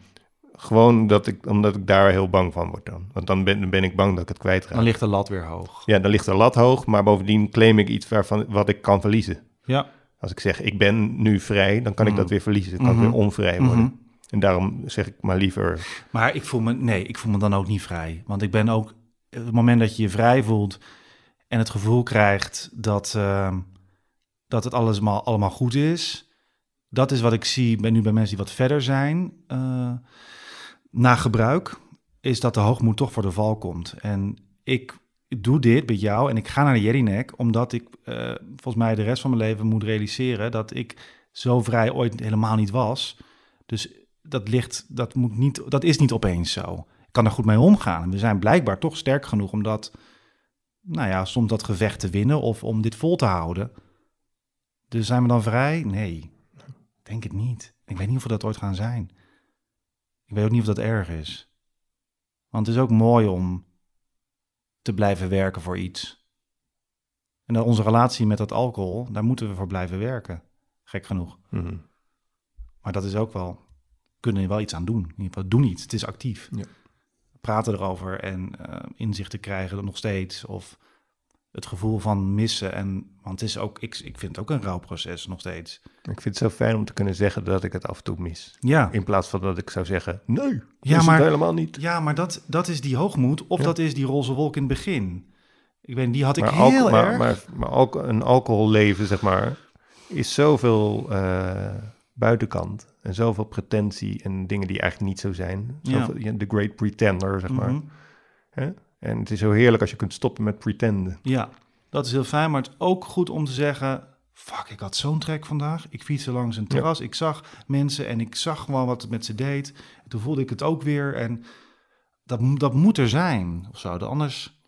Gewoon dat ik, omdat ik daar heel bang van word dan. Want dan ben, dan ben ik bang dat ik het kwijtraak. Dan ligt de lat weer hoog. Ja, dan ligt de lat hoog, maar bovendien claim ik iets waarvan, wat ik kan verliezen. Ja. Als ik zeg, ik ben nu vrij, dan kan ik dat weer verliezen. Dan kan Mhm. ik weer onvrij worden. Mhm. En daarom zeg ik maar liever... Maar ik voel me, nee, ik voel me dan ook niet vrij. Want ik ben ook, het moment dat je je vrij voelt en het gevoel krijgt dat, ehm, dat het alles allemaal goed is. Dat is wat ik zie bij, nu bij mensen die wat verder zijn eh, na gebruik. Is dat de hoogmoed toch voor de val komt. En ik doe dit bij jou en ik ga naar de Jelinek omdat ik eh, volgens mij de rest van mijn leven moet realiseren dat ik zo vrij ooit helemaal niet was. Dus dat ligt, dat moet niet, dat is niet opeens zo. Ik kan er goed mee omgaan. We zijn blijkbaar toch sterk genoeg om dat, nou ja, soms dat gevecht te winnen of om dit vol te houden. Dus zijn we dan vrij? Nee, denk het niet. Ik weet niet of we dat ooit gaan zijn. Ik weet ook niet of dat erg is. Want het is ook mooi om te blijven werken voor iets. En dan onze relatie met dat alcohol, daar moeten we voor blijven werken. Gek genoeg. mhm. Maar dat is ook wel, kunnen we wel iets aan doen. In ieder geval, doen iets. Het is actief. Ja. Praten erover en eh, inzichten krijgen er nog steeds. Of het gevoel van missen. En, want het is ook, ik, ik vind het ook een rouwproces nog steeds. Ik vind het zo fijn om te kunnen zeggen dat ik het af en toe mis. Ja, In plaats van dat ik zou zeggen, nee, Ja, maar- het helemaal niet. ja maar dat, dat is die hoogmoed. Of Ja. dat is die roze wolk in het begin. Ik weet niet, die had ik maar heel maar, erg. maar, maar alco- een alcoholleven, zeg maar, is zoveel eh, buitenkant. En zoveel pretentie en dingen die eigenlijk niet zo zijn. Ja. Zoveel, ja, the great pretender, zeg maar. Hè? En het is zo heerlijk als je kunt stoppen met pretenden. Ja, dat is heel fijn. Maar het is ook goed om te zeggen... Fuck, ik had zo'n trek vandaag. Ik fietste langs een terras. Ik zag mensen en ik zag gewoon wat het met ze deed. En toen voelde ik het ook weer. En dat, dat moet er zijn, of zo. Anders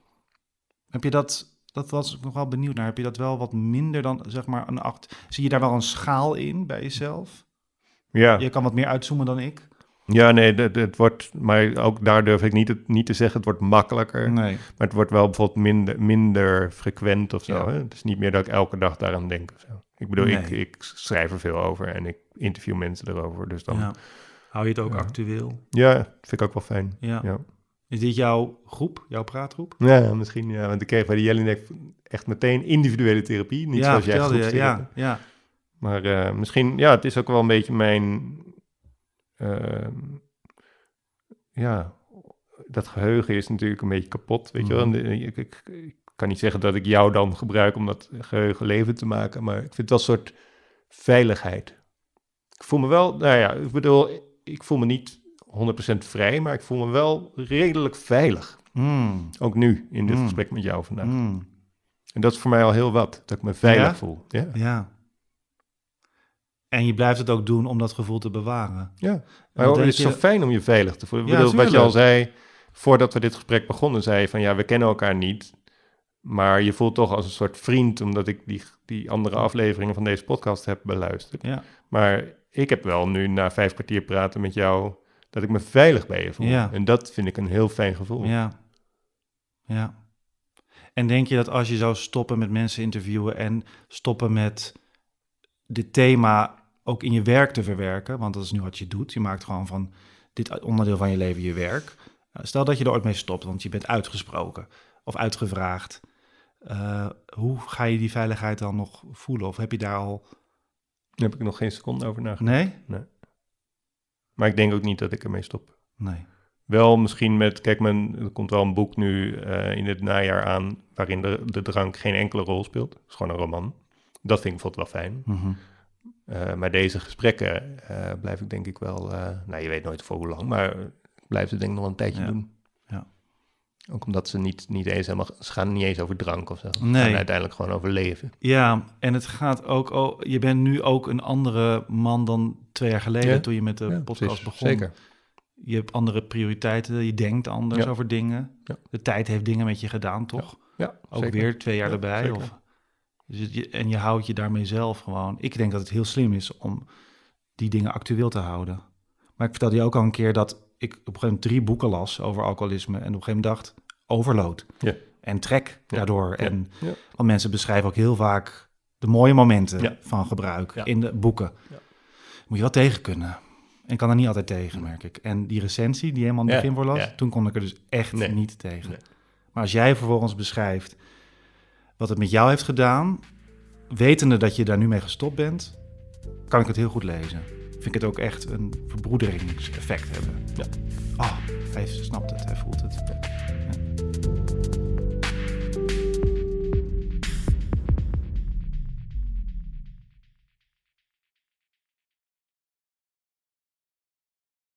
heb je dat... Dat was ik nog wel benieuwd naar. Heb je dat wel wat minder dan, zeg maar, een acht... Zie je daar wel een schaal in bij jezelf? Ja, Je kan wat meer uitzoomen dan ik. Ja nee, het, het wordt, maar ook daar durf ik niet, het, niet te zeggen, het wordt makkelijker. Nee. Maar het wordt wel bijvoorbeeld minder, minder frequent of zo. Ja. Hè? Het is niet meer dat ik elke dag daaraan denk of zo. Ik bedoel, ik, Nee. ik schrijf er veel over en ik interview mensen erover. Dus dan, ja, Ja. Hou je het ook Ja. actueel? vind ik ook wel fijn. Ja. Ja. Is dit jouw groep, jouw praatgroep? Ja, misschien, ja. Want ik kreeg bij de Jelinek echt meteen individuele therapie. Niet ja, zoals jij je. groepstherapie. Ja, ja. Maar eh, misschien, ja, het is ook wel een beetje mijn, ehm, ja, dat geheugen is natuurlijk een beetje kapot, weet je wel. Mhm. De- Ik, ik, ik kan niet zeggen dat ik jou dan gebruik om dat geheugen leven te maken, maar ik vind het wel een soort veiligheid. Ik voel me wel, nou ja, ik bedoel, ik voel me niet 100% vrij, maar ik voel me wel redelijk veilig. Mm, Ook nu, in dit Mm. gesprek met jou vandaag. mm. En dat is voor mij al heel wat, dat ik me veilig Ja? voel. Ja. Ja. En je blijft het ook doen om dat gevoel te bewaren. Ja, maar het is je- zo fijn om je veilig te voelen. Ja, bedoel, wat je al zei, voordat we dit gesprek begonnen, zei je van ja, we kennen elkaar niet. Maar je voelt toch als een soort vriend, omdat ik die, die andere afleveringen van deze podcast heb beluisterd. Ja. Maar ik heb wel nu na vijf kwartier praten met jou, dat ik me veilig bij je voel. Ja. En dat vind ik een heel fijn gevoel. Ja. Ja. En denk je dat als je zou stoppen met mensen interviewen en stoppen met dit thema ook in je werk te verwerken, want dat is nu wat je doet. Je maakt gewoon van dit onderdeel van je leven je werk. Uh, Stel dat je er ooit mee stopt, want je bent uitgesproken of uitgevraagd. Uh, hoe ga je die veiligheid dan nog voelen? Of heb je daar al... Daar heb ik nog geen seconde over nagedacht. Nee? Maar ik denk ook niet dat ik ermee stop. Nee. Wel misschien met, kijk, mijn, er komt wel een boek nu eh, in het najaar aan, waarin de, de drank geen enkele rol speelt. Het is gewoon een roman. Dat vind ik bijvoorbeeld wel fijn. Mhm. Eh, maar deze gesprekken eh, blijf ik denk ik wel, eh, nou je weet nooit voor hoe lang, maar ik blijf het denk ik nog een tijdje Ja. doen. Ja. Ook omdat ze niet, niet eens helemaal, ze gaan niet eens over drank of zo. Ze Nee. gaan uiteindelijk gewoon over leven. Ja, en het gaat ook... Oh, je bent nu ook een andere man dan twee jaar geleden Ja. toen je met de Ja, podcast precies. begon. Zeker. Je hebt andere prioriteiten, je denkt anders over dingen. De tijd heeft dingen met je gedaan, toch? Ja, Ook zeker. weer twee jaar Ja, erbij. Of, dus je, en je houdt je daarmee zelf gewoon. Ik denk dat het heel slim is om die dingen actueel te houden. Maar ik vertelde je ook al een keer dat ik op een gegeven moment drie boeken las over alcoholisme. En op een gegeven moment dacht, overload. Ja. En trek daardoor. Ja. En, Ja. Want mensen beschrijven ook heel vaak de mooie momenten van gebruik in de boeken. Moet je wel tegen kunnen. En ik kan er niet altijd tegen, merk ik. En die recensie die helemaal in het begin voor las, ja. toen kon ik er dus echt Nee. niet tegen. Nee. Maar als jij vervolgens beschrijft wat het met jou heeft gedaan, wetende dat je daar nu mee gestopt bent, kan ik het heel goed lezen. Vind ik het ook echt een verbroederingseffect hebben. Ja. Oh, hij snapt het, hij voelt het.